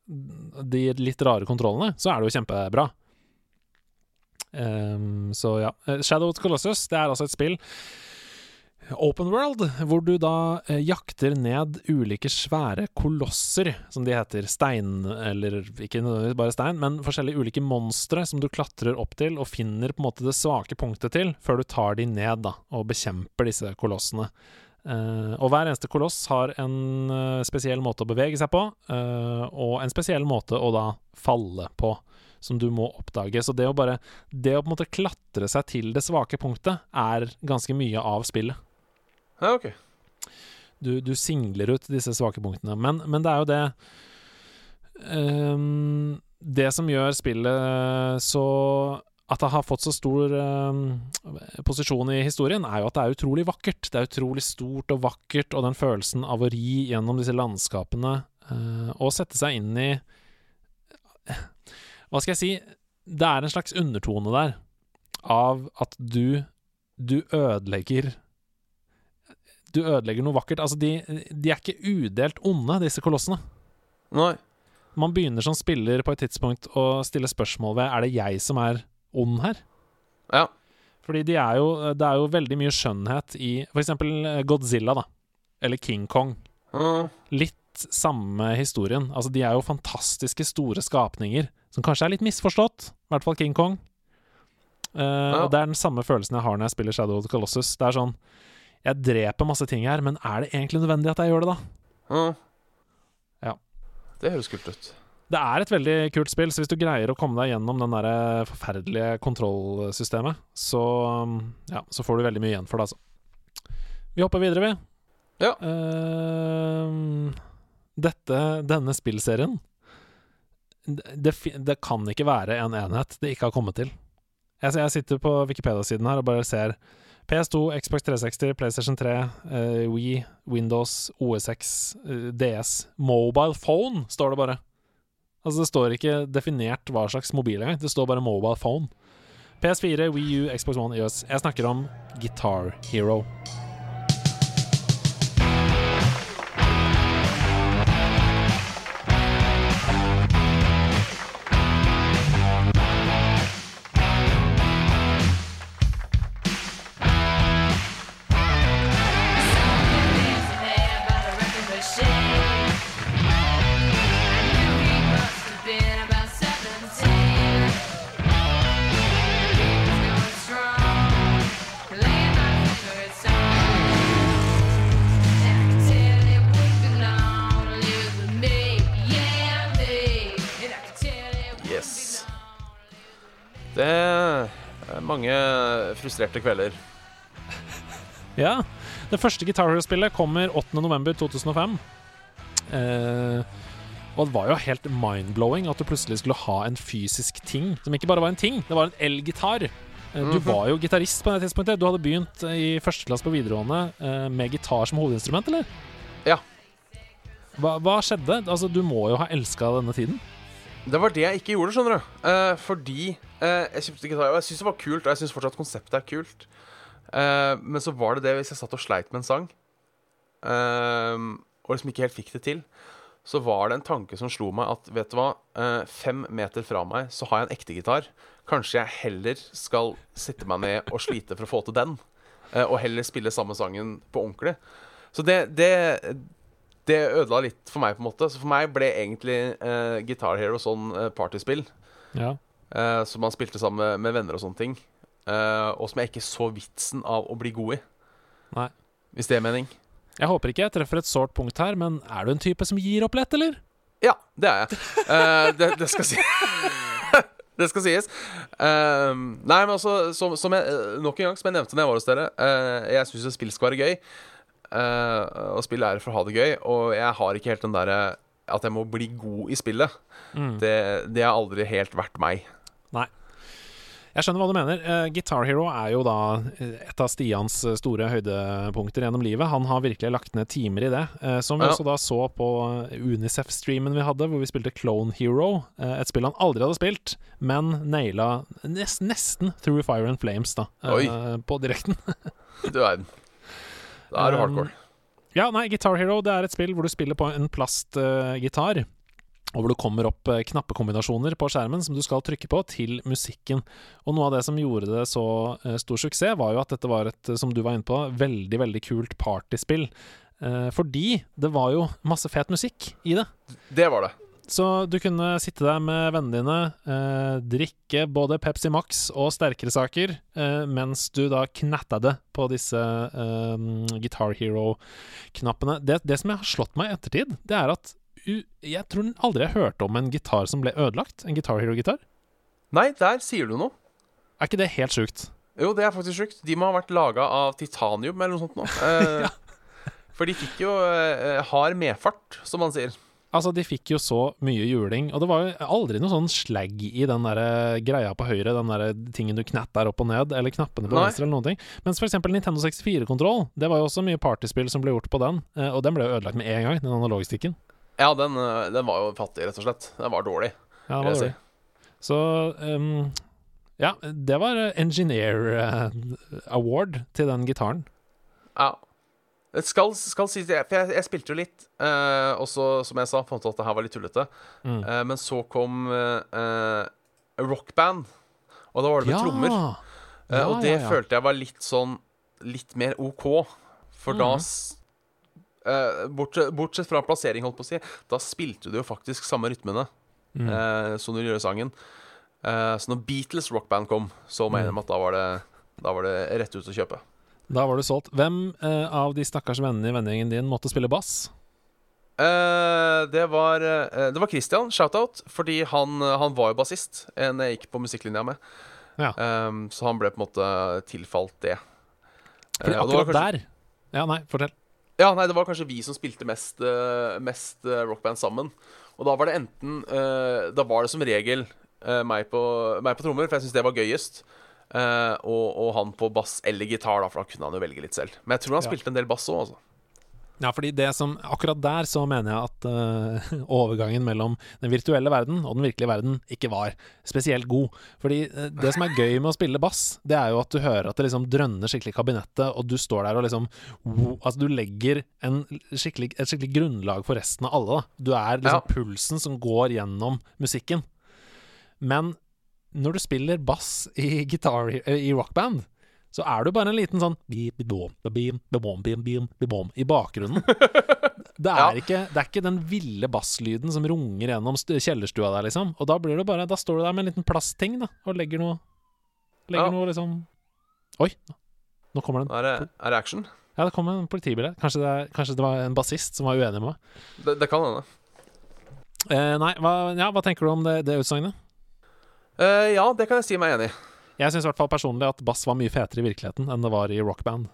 de litt rare kontrollene, så er det jo kjempebra. Um, så ja. Eh, Shadow of Colossus det er altså et spill Open world, hvor du da eh, jakter ned ulike svære kolosser, som de heter. Stein, eller ikke nødvendigvis bare stein, men forskjellige ulike monstre som du klatrer opp til og finner på en måte det svake punktet til, før du tar de ned da, og bekjemper disse kolossene. Eh, og hver eneste koloss har en eh, spesiell måte å bevege seg på, eh, og en spesiell måte å da falle på, som du må oppdage. Så det å bare Det å på en måte klatre seg til det svake punktet, er ganske mye av spillet. Ja, ok. Du, du singler ut disse svake punktene. Men, men det er jo det um, Det som gjør spillet så At det har fått så stor um, posisjon i historien, er jo at det er utrolig vakkert. Det er utrolig stort og vakkert, og den følelsen av å ri gjennom disse landskapene uh, og sette seg inn i Hva skal jeg si? Det er en slags undertone der av at du Du ødelegger du ødelegger noe vakkert. Altså, de, de er ikke udelt onde, disse kolossene. Nei. Man begynner som spiller på et tidspunkt å stille spørsmål ved Er det jeg som er ond her. Ja. Fordi de er jo, det er jo veldig mye skjønnhet i f.eks. Godzilla, da. Eller King Kong. Mm. Litt samme historien. Altså, de er jo fantastiske, store skapninger som kanskje er litt misforstått. I hvert fall King Kong. Eh, Og det er den samme følelsen jeg har når jeg spiller Shadow of the Colossus. Det er sånn Jeg dreper masse ting her, men er det egentlig nødvendig at jeg gjør det, da? Mm. Ja. Det høres kult ut. Det er et veldig kult spill, så hvis du greier å komme deg gjennom den der eh, forferdelige kontrollsystemet, så, um, ja, så får du veldig mye igjen for det, altså. Vi hopper videre, vi. Ja. Uh, dette, denne spillserien det, det kan ikke være en enhet det ikke har kommet til. Jeg, jeg sitter på Wikipedia-siden her og bare ser PS2, Xbox 360, PlayStation 3, uh, Wii, Windows, OSX, uh, DS Mobile phone, står det bare. Altså Det står ikke definert hva slags mobil engang. Det står bare mobile phone. PS4, Wii U, Xbox One, EOS. Jeg snakker om Guitar Hero. Frustrerte kvelder. Ja. Det første Guitar Hero-spillet kommer 8.11.2005. Uh, og det var jo helt mind-blowing at du plutselig skulle ha en fysisk ting som ikke bare var en ting, det var en elgitar. Eh, Du Mhm. var jo gitarist på det tidspunktet. Du hadde begynt eh, i første klasse på videregående eh, med gitar som hovedinstrument, eller? Ja. Hva, hva skjedde? Altså, du må jo ha elska denne tiden. Det var det jeg ikke gjorde, skjønner du. Eh, fordi eh, jeg kjøpte gitar, og jeg syns det var kult, og jeg syns fortsatt konseptet er kult. Eh, men så var det det hvis jeg satt og sleit med en sang, eh, og liksom ikke helt fikk det til, så var det en tanke som slo meg at vet du hva, eh, fem meter fra meg så har jeg en ekte gitar. Kanskje jeg heller skal sitte meg ned og slite for å få til den, eh, og heller spille samme sangen på ordentlig. Så det, det det ødela litt for meg, på en måte. Så for meg ble egentlig uh, Guitar Hero sånn uh, partyspill. Ja. Eh, som man spilte sammen med, med venner og sånne ting. Uh, og som jeg ikke så vitsen av å bli god i. Nei. Hvis det er mening. Jeg håper ikke jeg treffer et sårt punkt her, men er du en type som gir opp lett, eller? Ja, det er jeg. Uh, det, det skal si det skal sies. Nei, men altså, som, som jeg, nok en gang, som jeg nevnte da jeg var hos dere, jeg syns spill skal være gøy. Og spill er for å ha det gøy. Og jeg har ikke helt den derre at jeg må bli god i spillet. Det, det har aldri helt vært meg. Nei. Jeg skjønner hva du mener. Eh, Guitar Hero er jo da eh, et av Stians eh, store høydepunkter gjennom livet. Han har virkelig lagt ned timer i det. Som vi Ja. også da så på Unicef-streamen vi hadde, hvor vi spilte Clone Hero. et spill han aldri hadde spilt, men naila nest, nesten Through Fire and Flames, da. Oi. på direkten. Du verden. Da er du Um, hardcore. Ja, nei, Guitar Hero det er et spill hvor du spiller på en plastgitar. Og hvor det kommer opp eh, knappekombinasjoner på skjermen som du skal trykke på til musikken. Og noe av det som gjorde det så eh, stor suksess, var jo at dette var et, eh, som du var inne på, veldig, veldig kult partyspill. Eh, fordi det var jo masse fet musikk i det. Det var det. Så du kunne sitte der med vennene dine, eh, drikke både Pepsi Max og sterkere saker, eh, mens du da knatta det på disse Guitar Hero-knappene. Det, det som jeg har slått meg i ettertid, det er at jeg tror aldri jeg hørte om en gitar som ble ødelagt. En Guitar Hero-gitar. Nei, der sier du noe. Er ikke det helt sjukt? Jo, det er faktisk sjukt. De må ha vært laga av titanium eller noe sånt nå. Eh, For de fikk jo eh, hard medfart, som man sier. Altså, de fikk jo så mye juling, og det var jo aldri noe sånn slag i den der eh, greia på høyre, den der tingen du knatter opp og ned, eller knappene på Nei. venstre, eller noen ting. Mens for eksempel Nintendo 64-kontroll, det var jo også mye partyspill som ble gjort på den, eh, og den ble jo ødelagt med en gang, den analogstikken. Ja, den, eh, den var jo fattig, rett og slett. Den var dårlig. Ja, det var dårlig. Så um, ja, det var eh, Engineer eh, Award til den gitaren. Ja. Det skal, skal si det, for jeg, jeg spilte jo litt, uh, og så, som jeg sa, fant ut at det her var litt tullete. Mm. Uh, men så kom uh, rockband, og da var det med trommer. Eh, Ja, og det ja, ja. følte jeg var litt sånn Litt mer OK. For da s- eh, bortsett, bortsett fra plassering, holdt på å si, da spilte du jo faktisk samme rytmene Mm. eh, som du gjør i sangen. Eh, så når Beatles rockband kom, så Mm. mener jeg at da var, det, da var det rett ut å kjøpe. Da var du solgt. Hvem eh, av de stakkars vennene i vennegjengen din måtte spille bass? Eh, det var eh, Det var Christian, shout-out, fordi han, han var jo bassist en jeg gikk på musikklinja med. Ja. Um, så han ble på en måte tilfalt det. Fordi Eh, akkurat kanskje- der Ja, nei, fortell. Ja, nei, det var kanskje vi som spilte mest, eh, mest eh, rockband sammen. Og da var det enten eh, Da var det som regel meg, på, meg på trommer, for jeg syns det var gøyest. og, og han på bass eller gitar, da, for da kunne han jo velge litt selv. Men jeg tror han Ja. spilte en del bass òg, altså. Ja, fordi det som Akkurat der så mener jeg at uh, overgangen mellom den virtuelle verden og den virkelige verden ikke var spesielt god. Fordi uh, det som er gøy med å spille bass, det er jo at du hører at det liksom drønner skikkelig i kabinettet, og du står der og liksom wo- Altså, du legger en skikkelig, et skikkelig grunnlag for resten av alle, da. Du er liksom Ja. pulsen som går gjennom musikken. Men når du spiller bass i i rockband, så er du bare en liten sånn i bakgrunnen. Det er, ikke, det er ikke den ville basslyden som runger gjennom kjellerstua der, liksom. Og da blir det bare Da står du der med en liten plastting, da, og legger noe Legger Ja. noe liksom Oi, nå kommer det Er det, er det action? Ja, det kommer en politibil her. Kanskje det, kanskje det var en bassist som var uenig med meg. Det, det kan hende. Eh, nei, hva, ja, hva tenker du om det, det utsagnet? Eh, ja, det kan jeg si meg enig i. Jeg syns i hvert fall personlig at bass var mye fetere i virkeligheten enn det var i rockband.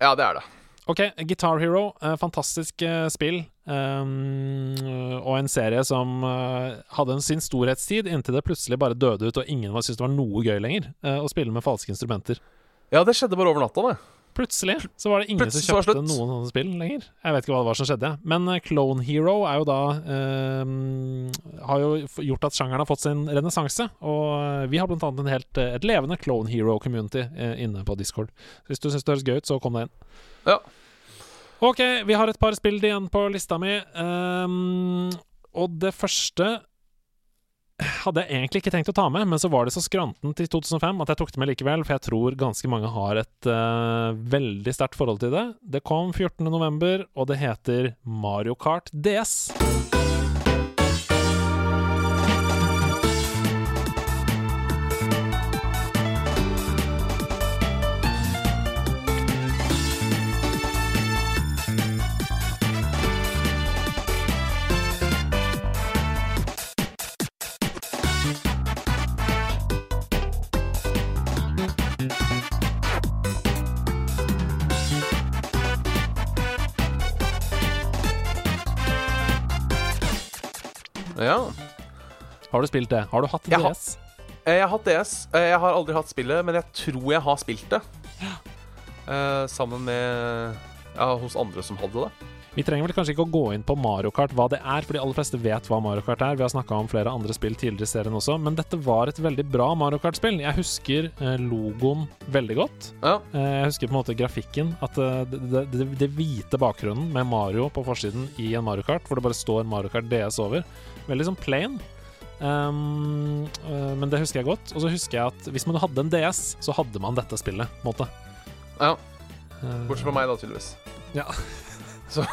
Ja, det er det. Ok, Guitar Hero, eh, fantastisk eh, spill. Um, og en serie som eh, hadde en sin storhetstid inntil det plutselig bare døde ut, og ingen syntes det var noe gøy lenger å spille med falske instrumenter. Ja, det skjedde bare over natta, det. Plutselig så var det ingen Plutselig som kjøpte noen sånne spill lenger. Jeg vet ikke hva det var som skjedde. Men eh, Clone Hero er jo da eh, Har jo gjort at sjangeren har fått sin renessanse. Og eh, vi har blant annet helt, eh, et levende Clone Hero-community inne på Discord. Så hvis du syns det høres gøy ut, så kom deg inn. Ja. Ok, vi har et par spill igjen på lista mi. Um, og det første hadde jeg egentlig ikke tenkt å ta med, men så var det så skrantent i 2005 at jeg tok det med likevel, for jeg tror ganske mange har et uh, veldig sterkt forhold til det. Det kom 14.11., og det heter Mario Kart DS. Ja. Har du spilt det? Har du hatt Jeg DS? Eh, Jeg har hatt DS. Eh, Jeg har aldri hatt spillet, men jeg tror jeg har spilt det. Eh, sammen med Ja, hos andre som hadde det. Vi trenger vel kanskje ikke å gå inn på Mario Kart, hva det er, for de aller fleste vet hva Mario Kart er. Vi har snakka om flere andre spill tidligere i serien også, men dette var et veldig bra Mario Kart-spill. Jeg husker eh, logoen veldig godt. Ja. Eh, jeg husker på en måte grafikken. At eh, det, det, det, det hvite bakgrunnen med Mario på forsiden i en Mario Kart, hvor det bare står Mario Kart DS over. Veldig sånn plain. Um, men det husker jeg godt. Og så husker jeg at hvis man hadde en DS, så hadde man dette spillet. måte. Ja. Bortsett fra meg, da, tydeligvis. Ja. Så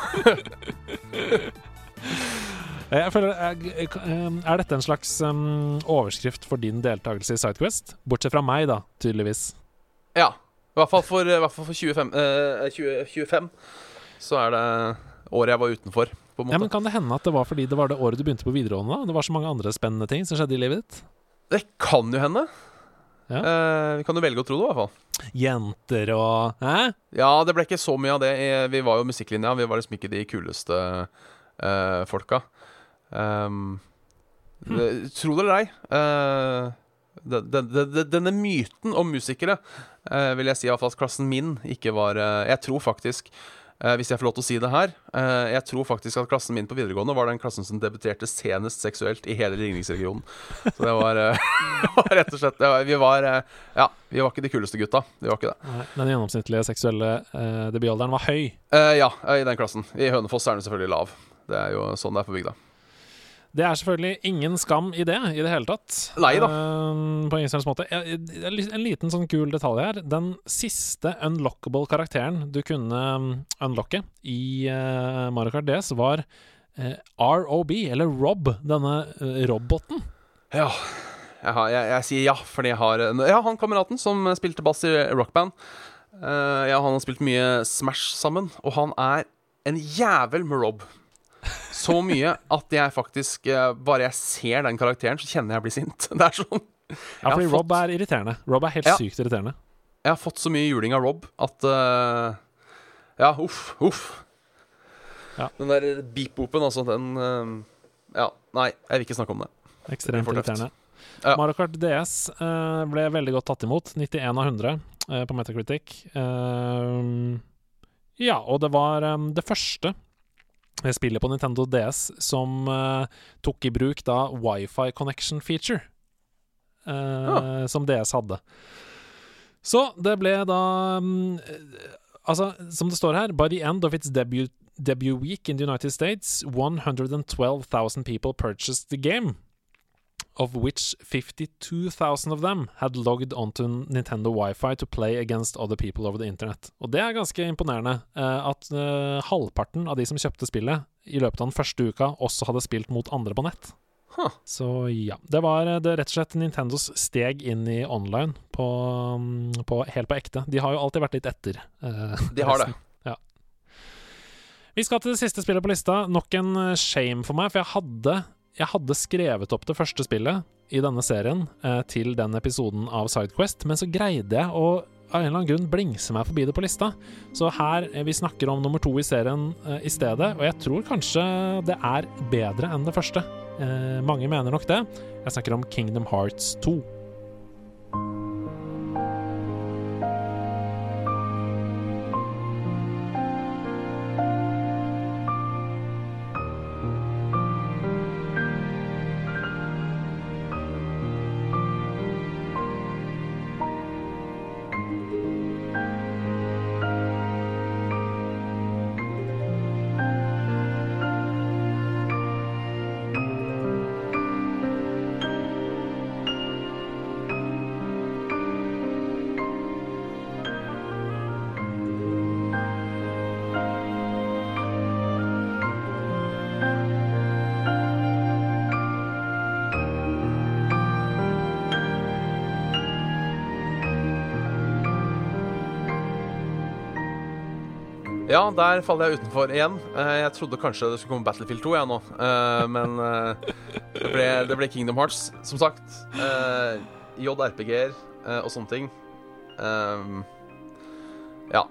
Jeg føler, jeg- Er dette en slags um, overskrift for din deltakelse i Sidequest? Bortsett fra meg, da, tydeligvis. Ja. I hvert fall for, hvert fall for 25, eh, 20, 25 så er det året jeg var utenfor. Ja, men Kan det hende at det var fordi det var det året du begynte på videregående? da? Det var så mange andre spennende ting som skjedde i livet ditt? Det kan jo hende. Ja. Eh, vi kan jo velge å tro det, i hvert fall. Jenter og Hæ? Ja, det ble ikke så mye av det. Vi var jo musikklinja. Vi var liksom ikke de kuleste eh, folka. Um, det- Tro det eller ei. eh, den- den- den- denne myten om musikere eh, vil jeg si iallfall fall klassen min ikke var eh, Jeg tror faktisk eh, hvis jeg får lov til å si det her eh, Jeg tror faktisk at klassen min på videregående var den klassen som debuterte senest seksuelt i hele ligningsregionen. Så det var, eh, rett og slett Vi var eh, Ja, vi var ikke de kuleste gutta. Vi var ikke det. Den gjennomsnittlige seksuelle eh, debutalderen var høy. Eh, ja, i den klassen. I Hønefoss er den selvfølgelig lav. Det er jo sånn det er på bygda. Det er selvfølgelig ingen skam i det i det hele tatt. Nei da. Uh, på ingen måte. Eh, En liten sånn kul detalj her. Den siste unlockable karakteren du kunne um, unlocke i uh, Mario Kart DS, var uh, ROB, eller Rob, denne eh, roboten. Ja. Jeg, har, jeg, jeg sier ja, fordi jeg har Ja, han kameraten som spilte bass i rockband. Uh, ja, han har spilt mye Smash sammen, og han er en jævel med Rob. Så mye at jeg faktisk eh, Bare jeg ser den karakteren, så kjenner jeg blir sint. Det er sånn Ja, fordi har Rob er irriterende. Rob er helt Ja. sykt irriterende. Jeg har fått så mye juling av Rob at uh... Ja, uff, uff. Ja. Den der beep-boopen, altså, den uh... Ja, nei, jeg vil ikke snakke om det. Ekstremt det irriterende. Ja. Mario Kart DS uh, ble veldig godt tatt imot. 91 av 100 eh, på Metacritic. Ja, og det var um, det første spillet på Nintendo DS som uh, tok i bruk da wifi connection feature. eh, Som DS hadde. Så det ble da eh, Altså, som det står her By the end of its debut, debut week in the United States 112,000 people purchased the game of which 52,000 of them had logged onto Nintendo Wi-Fi to play against other people over the internet. Og det er ganske imponerende uh, at uh, halvparten av de som kjøpte spillet i løpet av den første uka, også hadde spilt mot andre på nett. Huh. Så ja. Det var eh, det rett og slett Nintendos steg inn i online på, mm, på, helt på ekte. De har jo alltid vært litt etter. Uh, De har det. Vi skal til det siste spillet på lista. Nok en shame for meg, for jeg hadde, jeg hadde skrevet opp det første spillet i denne serien eh, til den episoden av Sidequest, men så greide jeg å av en eller annen grunn blingse meg forbi det på lista. Så her eh, vi snakker om nummer to i serien eh, i stedet, og jeg tror kanskje det er bedre enn det første. Eh, mange mener nok det. Jeg snakker om Kingdom Hearts 2. Ja, der faller jeg utenfor igjen. Eh, Jeg trodde kanskje det skulle komme Battlefield 2, jeg nå. Eh, Men eh, det ble, det ble Kingdom Hearts, som sagt. JRPG-er og sånne ting. Ja.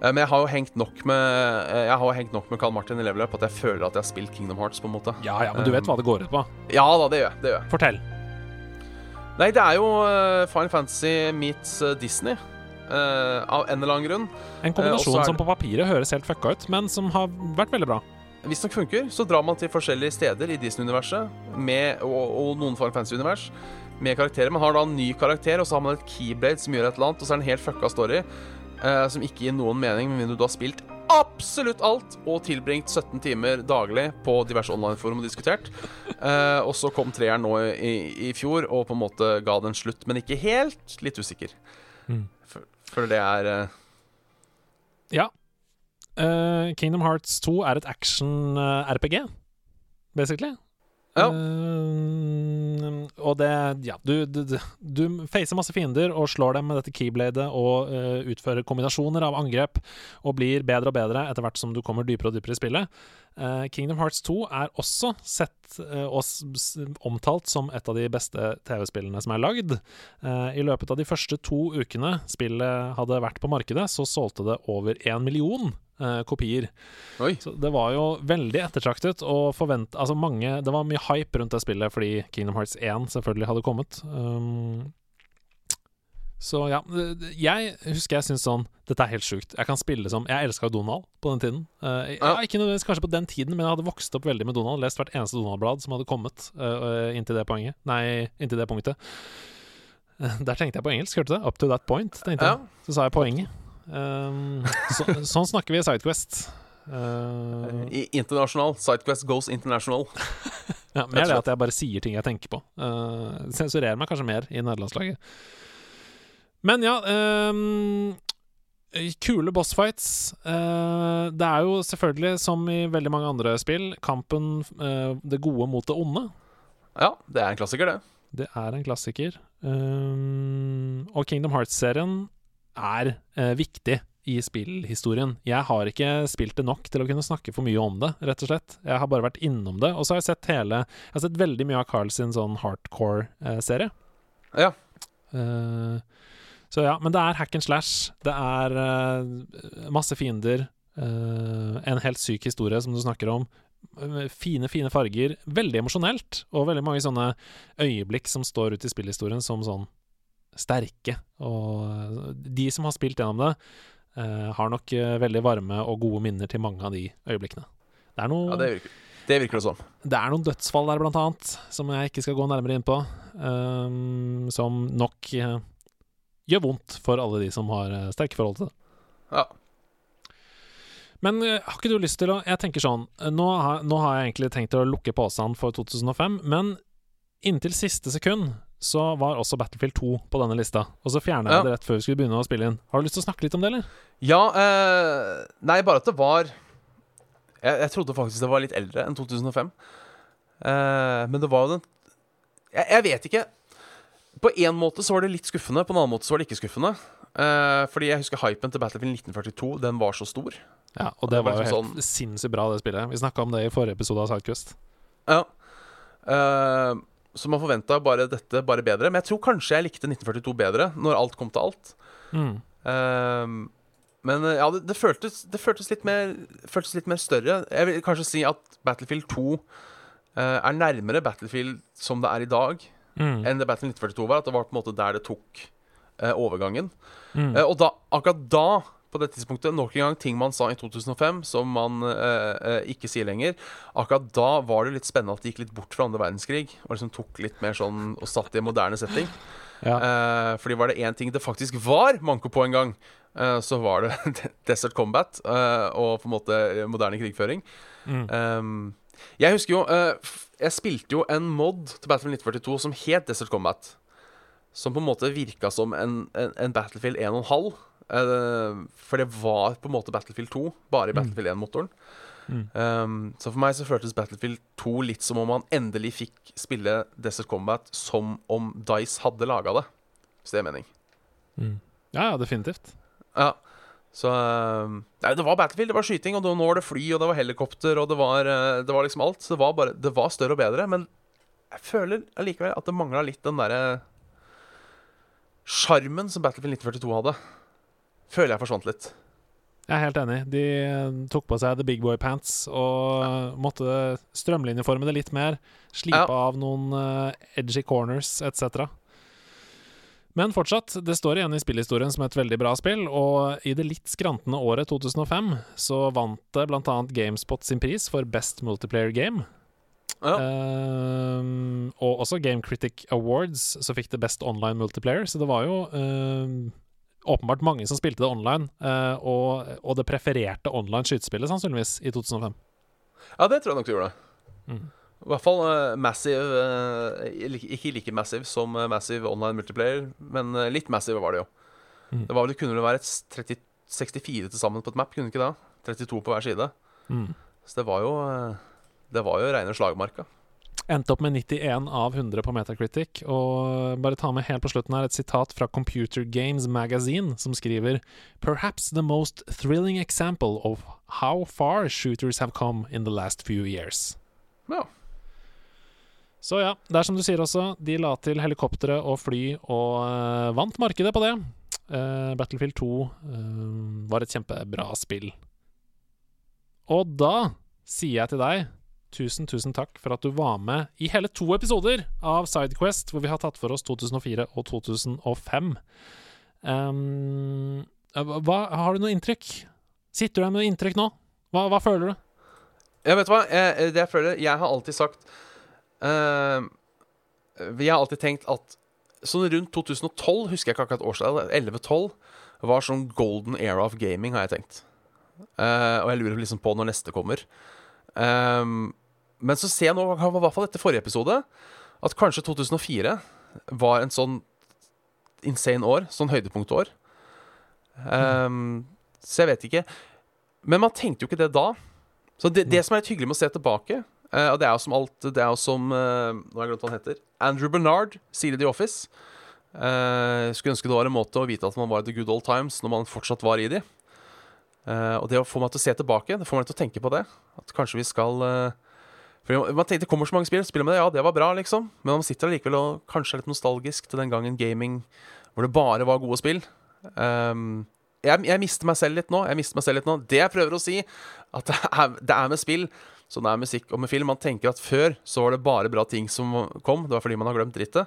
Men jeg har jo hengt nok med Jeg har jo hengt nok med Carl Martin i level up at jeg føler at jeg har spilt Kingdom Hearts. på en måte Ja, ja, men du vet hva det går ut på. Ja da, det gjør jeg. det gjør jeg Fortell. Nei, det er jo Final Fantasy meets Disney. Eh, av en eller annen grunn. En Eh, kombinasjon er som på papiret høres helt fucka ut, men som har vært veldig bra. Hvis det funker, så drar man til forskjellige steder i Disney-universet og, og noen Final Fantasy-univers med karakterer. Man har da en ny karakter, og så har man et keyblade som gjør et eller annet, og så er det en helt fucka story uh, som ikke gir noen mening, med mindre du har spilt absolutt alt og tilbringt 17 timer daglig på diverse online-forum og diskutert. Uh, og så kom treeren nå i, i fjor og på en måte ga den slutt, men ikke helt. Litt usikker. Mm. For det er eh, Ja. Uh, Kingdom Hearts 2 er et action-RPG, basically. Ja. Eh, og det Ja, du, du, du- facer masse fiender og slår dem med dette keybladet og uh, utfører kombinasjoner av angrep og blir bedre og bedre etter hvert som du kommer dypere og dypere i spillet. Uh, Kingdom Hearts 2 er også sett eh, og omtalt som et av de beste TV-spillene som er lagd. I løpet av de første to ukene spillet hadde vært på markedet, så solgte det over én million eh, kopier. Oi. Så det var jo veldig ettertraktet og forvent... Altså mange Det var mye hype rundt det spillet fordi Kingdom Hearts 1 selvfølgelig hadde kommet. Um, så ja, jeg husker jeg syntes sånn Dette er helt sjukt. Jeg kan spille som Jeg elska Donald på den tiden. Uh, jeg, Ja. ikke nødvendigvis kanskje på den tiden, men jeg hadde vokst opp veldig med Donald. Lest hvert eneste Donald-blad som hadde kommet uh, inntil det poenget. Nei, inntil det punktet. Eh, Der tenkte jeg på engelsk, hørte du det? Up to that point, tenkte Ja. jeg. Så sa jeg poenget. Um, så, sånn snakker vi i Sidequest. Uh, I internasjonal. Sidequest goes international. ja, mer det at jeg bare sier ting jeg tenker på. Uh, sensurerer meg kanskje mer i nederlandslaget. Men ja um, Kule bossfights. Uh, det er jo selvfølgelig, som i veldig mange andre spill, kampen uh, det gode mot det onde. Ja, det er en klassiker, det. Det er en klassiker. Um, og Kingdom Hearts-serien er eh, viktig i spillhistorien. Jeg har ikke spilt det nok til å kunne snakke for mye om det, rett og slett. Jeg har bare vært innom det. Og så har jeg sett hele Jeg har sett veldig mye av Carl sin sånn hardcore-serie. Ja. Eh, så ja, men det er hack and slash. Det er eh, masse fiender. eh, en helt syk historie, som du snakker om. Eh, Fine, fine farger. Veldig emosjonelt. Og veldig mange sånne øyeblikk som står ut i spillhistorien som sånn sterke. Og eh, de som har spilt gjennom det, eh, har nok eh, veldig varme og gode minner til mange av de øyeblikkene. Det er noe ja det, virker, det virker det som. det er noen dødsfall der, blant annet, som jeg ikke skal gå nærmere inn på. Um, som nok uh, gjør vondt for alle de som har uh, sterke forhold til det. Ja. Men uh, har ikke du lyst til å Jeg tenker sånn nå har, nå har jeg egentlig tenkt å lukke posen for 2005, men inntil siste sekund så var også Battlefield 2 på denne lista. Og så fjerna jeg Ja. det rett før vi skulle begynne å spille inn. Har du lyst til å snakke litt om det, eller? Ja eh, Nei, bare at det var jeg, jeg trodde faktisk det var litt eldre enn 2005. Eh, men det var jo den jeg, jeg vet ikke. På en måte så var det litt skuffende, på en annen måte så var det ikke skuffende. Eh, fordi jeg husker hypen til Battlefield 1942. Den var så stor. Ja, og det det var var jo helt helt sinnssykt bra, det spillet. Vi snakka om det i forrige episode av Sidequest. Ja. Eh, så man forventa bare dette bare bedre. Men jeg tror kanskje jeg likte 1942 bedre, når alt kom til alt. Mm. Uh, men eh, ja, det, det, føltes, det føltes, litt mer, føltes litt mer større. Jeg vil kanskje si at Battlefield 2 uh, er nærmere Battlefield som det er i dag, Mm. enn det Battlefield 1942 var. At det var på en måte der det tok uh, overgangen. Mm. Eh, og da, akkurat da, på det tidspunktet, nok en gang ting man sa i 2005 som man eh, eh, ikke sier lenger. Akkurat da var det litt spennende at det gikk litt bort fra andre verdenskrig. Og liksom tok litt mer sånn og satt i en moderne setting. Ja. Eh, fordi var det én ting det faktisk var manko på en gang, eh, så var det Desert Combat eh, og på en måte moderne krigføring. Mm. Um, jeg husker jo eh, Jeg spilte jo en mod til Battlefield 1942 som het Desert Combat. Som på en måte virka som en, en, en Battlefield 1,5. Uh, for det var på en måte Battlefield 2, bare i Battlefield 1-motoren. Mm. Um, så for meg så føltes Battlefield 2 litt som om man endelig fikk spille Desert Combat som om Dice hadde laga det. Hvis det er mening. Mm. Ja, ja, definitivt. Ja. Så um, Nei, det var Battlefield, det var skyting, og nå var det fly, og det var helikopter, og det var, eh, det var liksom alt. Så det var bare Det var større og bedre, men jeg føler allikevel at det mangla litt den derre Sjarmen som Battlefield 1942 hadde. Føler jeg forsvant litt. Jeg er helt enig. De eh, tok på seg the big boy pants og måtte strømlinjeforme det litt mer. Slipe Ja. av noen eh, edgy corners etc. Men fortsatt, det står igjen i spillhistorien som et veldig bra spill, og i det litt skrantende året 2005 så vant det bl.a. GameSpot sin pris for Best Multiplayer Game. Ja. Um, og også Game Critic Awards så fikk det Best Online Multiplayer, så det var jo ehm, åpenbart mange som spilte det online, eh, og, og det prefererte online skytespillet, sannsynligvis, i 2005. Ja, det tror jeg nok du gjorde. Mm. I hvert fall uh, massive uh, Ikke like massive som massive online multiplayer, men uh, litt massive var det jo. Mm. Det var vel, kunne vel være et 30, 64 til sammen på et map, kunne det ikke det? 32 på hver side. Mm. Så det var jo Det var jo reine slagmarka. Endte opp med 91 av 100 på Metacritic. Og bare ta med helt på slutten her et sitat fra Computer Games Magazine, som skriver Perhaps the most thrilling example of how far shooters have come in the last few years. Ja. Så ja, det er som du sier også, de la til helikoptre og fly og uh, vant markedet på det. Uh, Battlefield 2 uh, var et kjempebra spill. Og da sier jeg til deg tusen, tusen takk for at du var med i hele to episoder av Sidequest, hvor vi har tatt for oss 2004 og 2005. Um, hva, har du noe inntrykk? Sitter du der med noe inntrykk nå? Hva, hva føler du? Ja, vet hva, jeg, det jeg føler Jeg har alltid sagt uh, Jeg har alltid tenkt at Sånn rundt 2012, husker jeg ikke akkurat årstallet, 11-12, var sånn golden era of gaming, har jeg tenkt. Uh, og jeg lurer liksom på når neste kommer. Ehm, men så ser jeg nå, i hvert fall etter forrige episode, at kanskje 2004 var en sånn insane år. Sånn høydepunktår. Ehm, så jeg vet ikke. Men man tenkte jo ikke det da. Så det, det som er litt hyggelig med å se tilbake, uh, og det er jo som alt Det er jo som uh, Nå har jeg glemt hva han heter. Andrew Bernard sier i The Office. Uh, skulle ønske det var en måte å vite at man var i the good old times når man fortsatt var i de. Eh, og det å få meg til å se tilbake, det får meg til å tenke på det. At kanskje vi skal uh, For man tenker, Det kommer så mange spill, spiller med det, ja, det var bra, liksom. Men man sitter allikevel og kanskje er litt nostalgisk til den gangen gaming hvor det bare var gode spill. Um, jeg, jeg mister meg selv litt nå. Jeg mister meg selv litt nå Det jeg prøver å si, at det er, det er med spill som det er musikk og med film. Man tenker at før så var det bare bra ting som kom. Det var fordi man har glemt drittet.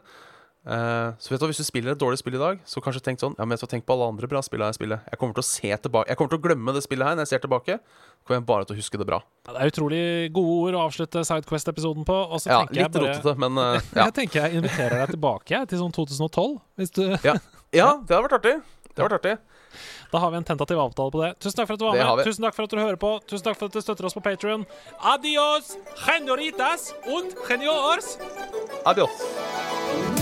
Eh, så vet du, Hvis du spiller et dårlig spill i dag, så kanskje tenk sånn Ja, men jeg skal tenke på alle andre bra spillene jeg spiller. Jeg kommer til å se tilbake Jeg kommer til å glemme det spillet her når jeg ser tilbake. Så kommer jeg bare til å huske det bra. Ja, det er utrolig gode ord å avslutte Sidequest-episoden på. Og så Ja, tenker jeg Litt bare rotete, men uh, ja. Jeg tenker jeg inviterer deg tilbake til sånn 2012. Hvis du, ja. Ja, det hadde vært artig. Det hadde vært artig. da har vi en tentativ avtale på det. Tusen takk for at du var med. Tusen takk for at du hører på. Tusen takk for at du støtter oss på Patrion. Adios, genoritas und geniors. Adios.